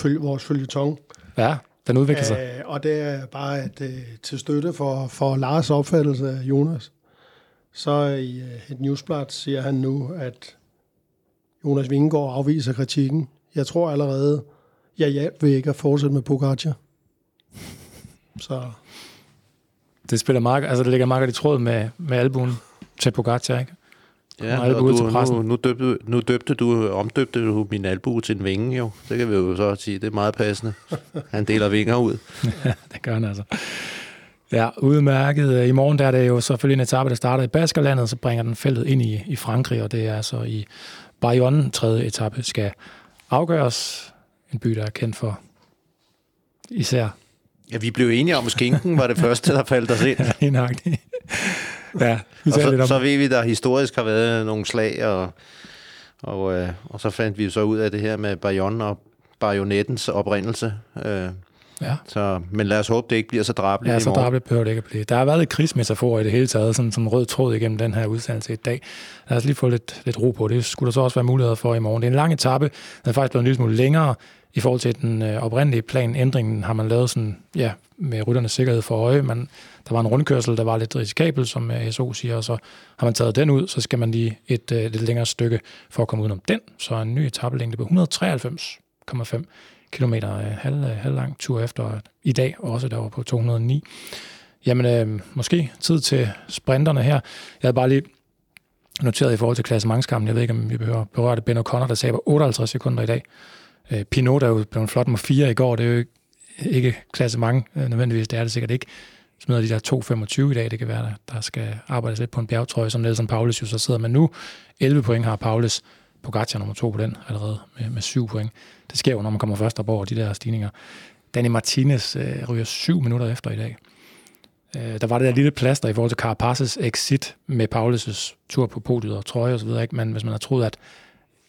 følge, vores følgetong. ja, den udvikler sig. Øh, og det er bare at, øh, til støtte for, for Lars opfattelse af Jonas. Så i øh, et newsblad siger han nu, at Jonas Vingegaard afviser kritikken. Jeg tror allerede, jeg hjalp ved ikke at fortsætte med Pogacar. Så Det spiller meget, altså det ligger meget godt i tråd med, med albuen til Pogacar, ikke? Ja, Og ud til du, pressen. nu, nu, døbte, nu døbte du, omdøbte du min albu til en vinge, jo. Det kan vi jo så sige, det er meget passende. Han deler vinger ud. det gør han altså. Ja, udmærket. I morgen der er det jo selvfølgelig en etape, der starter i Baskerlandet, så bringer den feltet ind i, i Frankrig, og det er så i Bayonne, tredje etape, skal afgøres. En by, der er kendt for især Ja, vi blev enige om, at skinken var det første, der faldt os ind. indagtigt. ja, vi Og taler lidt så, om så ved vi, der historisk har været nogle slag, og, og, øh, og så fandt vi så ud af det her med Bayonne og bajonettens oprindelse. Øh, Ja. så, men lad os håbe, det ikke bliver så drabeligt Ja, så morgen. drabligt behøver det ikke at blive. Der har været lidt krigsmetaforer i det hele taget, sådan som rød tråd igennem den her udsendelse i dag. Lad os lige få lidt, lidt ro på. Det skulle der så også være muligheder for i morgen. Det er en lang etape. Den er faktisk blevet en lille smule længere i forhold til den øh, oprindelige plan. Ændringen har man lavet sådan, ja, med rytternes sikkerhed for øje. Man, der var en rundkørsel, der var lidt risikabel, som øh, SO siger, og så har man taget den ud, så skal man lige et øh, lidt længere stykke for at komme udenom den. Så en ny etapelængde på 193,5 km øh, halv, øh, halv lang tur efter i dag, også der var på 209. Jamen, øh, måske tid til sprinterne her. Jeg havde bare lige noteret i forhold til klassementskampen. Jeg ved ikke, om vi behøver berøre det. Ben O'Connor, der taber 58 sekunder i dag. Øh, Pinot, der jo blev en flot nummer 4 i går. Det er jo ikke, ikke mange, øh, nødvendigvis. Det er det sikkert ikke. Smider de der 2,25 i dag. Det kan være, der, der skal arbejdes lidt på en bjergtrøje, som Nelson Paulus jo så sidder med nu. 11 point har Paulus. Pogacar nummer to på den allerede med, med 7 point. Det sker jo, når man kommer først op over de der stigninger. Danny Martinez øh, ryger 7 minutter efter i dag. Øh, der var det der lille plaster i forhold til Carapaz's exit med Paulus' tur på podiet og trøje og så videre, ikke? men hvis man har troet, at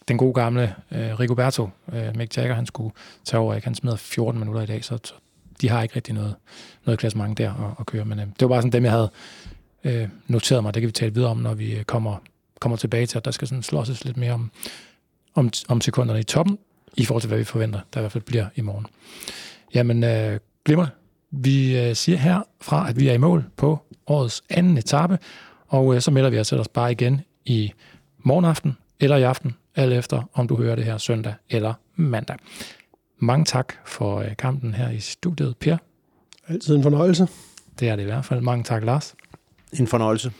den gode gamle øh, Rigoberto, øh, Mick Jagger, han skulle tage over, ikke? han smider 14 minutter i dag, så, så de har ikke rigtig noget, noget klassement der at, at køre. Men øh, det var bare sådan dem, jeg havde øh, noteret mig. Det kan vi tale videre om, når vi øh, kommer, kommer tilbage til, at der skal sådan slåses lidt mere om, om, om sekunderne i toppen, i forhold til, hvad vi forventer, der i hvert fald bliver i morgen. Jamen, øh, glimmer. Vi øh, siger herfra, at vi er i mål på årets anden etape, og øh, så melder vi os ellers bare igen i morgenaften eller i aften, alt efter om du hører det her søndag eller mandag. Mange tak for øh, kampen her i studiet, Per. Altid en fornøjelse. Det er det i hvert fald. Mange tak, Lars. En fornøjelse.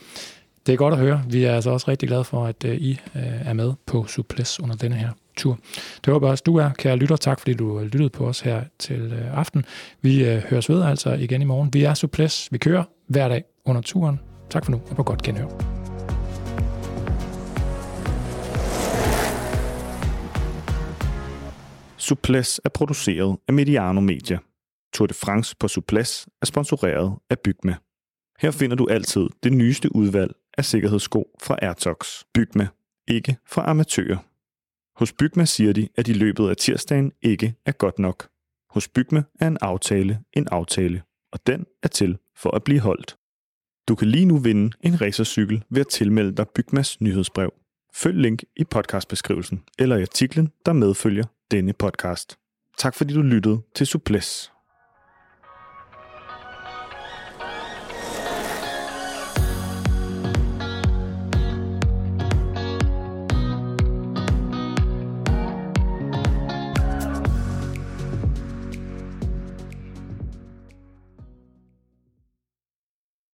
Det er godt at høre. Vi er altså også rigtig glade for, at I er med på Suples under denne her tur. Det håber jeg også, du er, kære lytter. Tak fordi du lyttede på os her til aften. Vi høres ved altså igen i morgen. Vi er Suples. Vi kører hver dag under turen. Tak for nu, og på godt genhør. Suples er produceret af Mediano Media. Tour de France på Suples er sponsoreret af Bygme. Her finder du altid det nyeste udvalg af sikkerhedssko fra Airtox. Bygme, ikke fra amatører. Hos Bygme siger de, at i løbet af tirsdagen ikke er godt nok. Hos Bygme er en aftale en aftale, og den er til for at blive holdt. Du kan lige nu vinde en racercykel ved at tilmelde dig Bygmas nyhedsbrev. Følg link i podcastbeskrivelsen eller i artiklen, der medfølger denne podcast. Tak fordi du lyttede til Suples.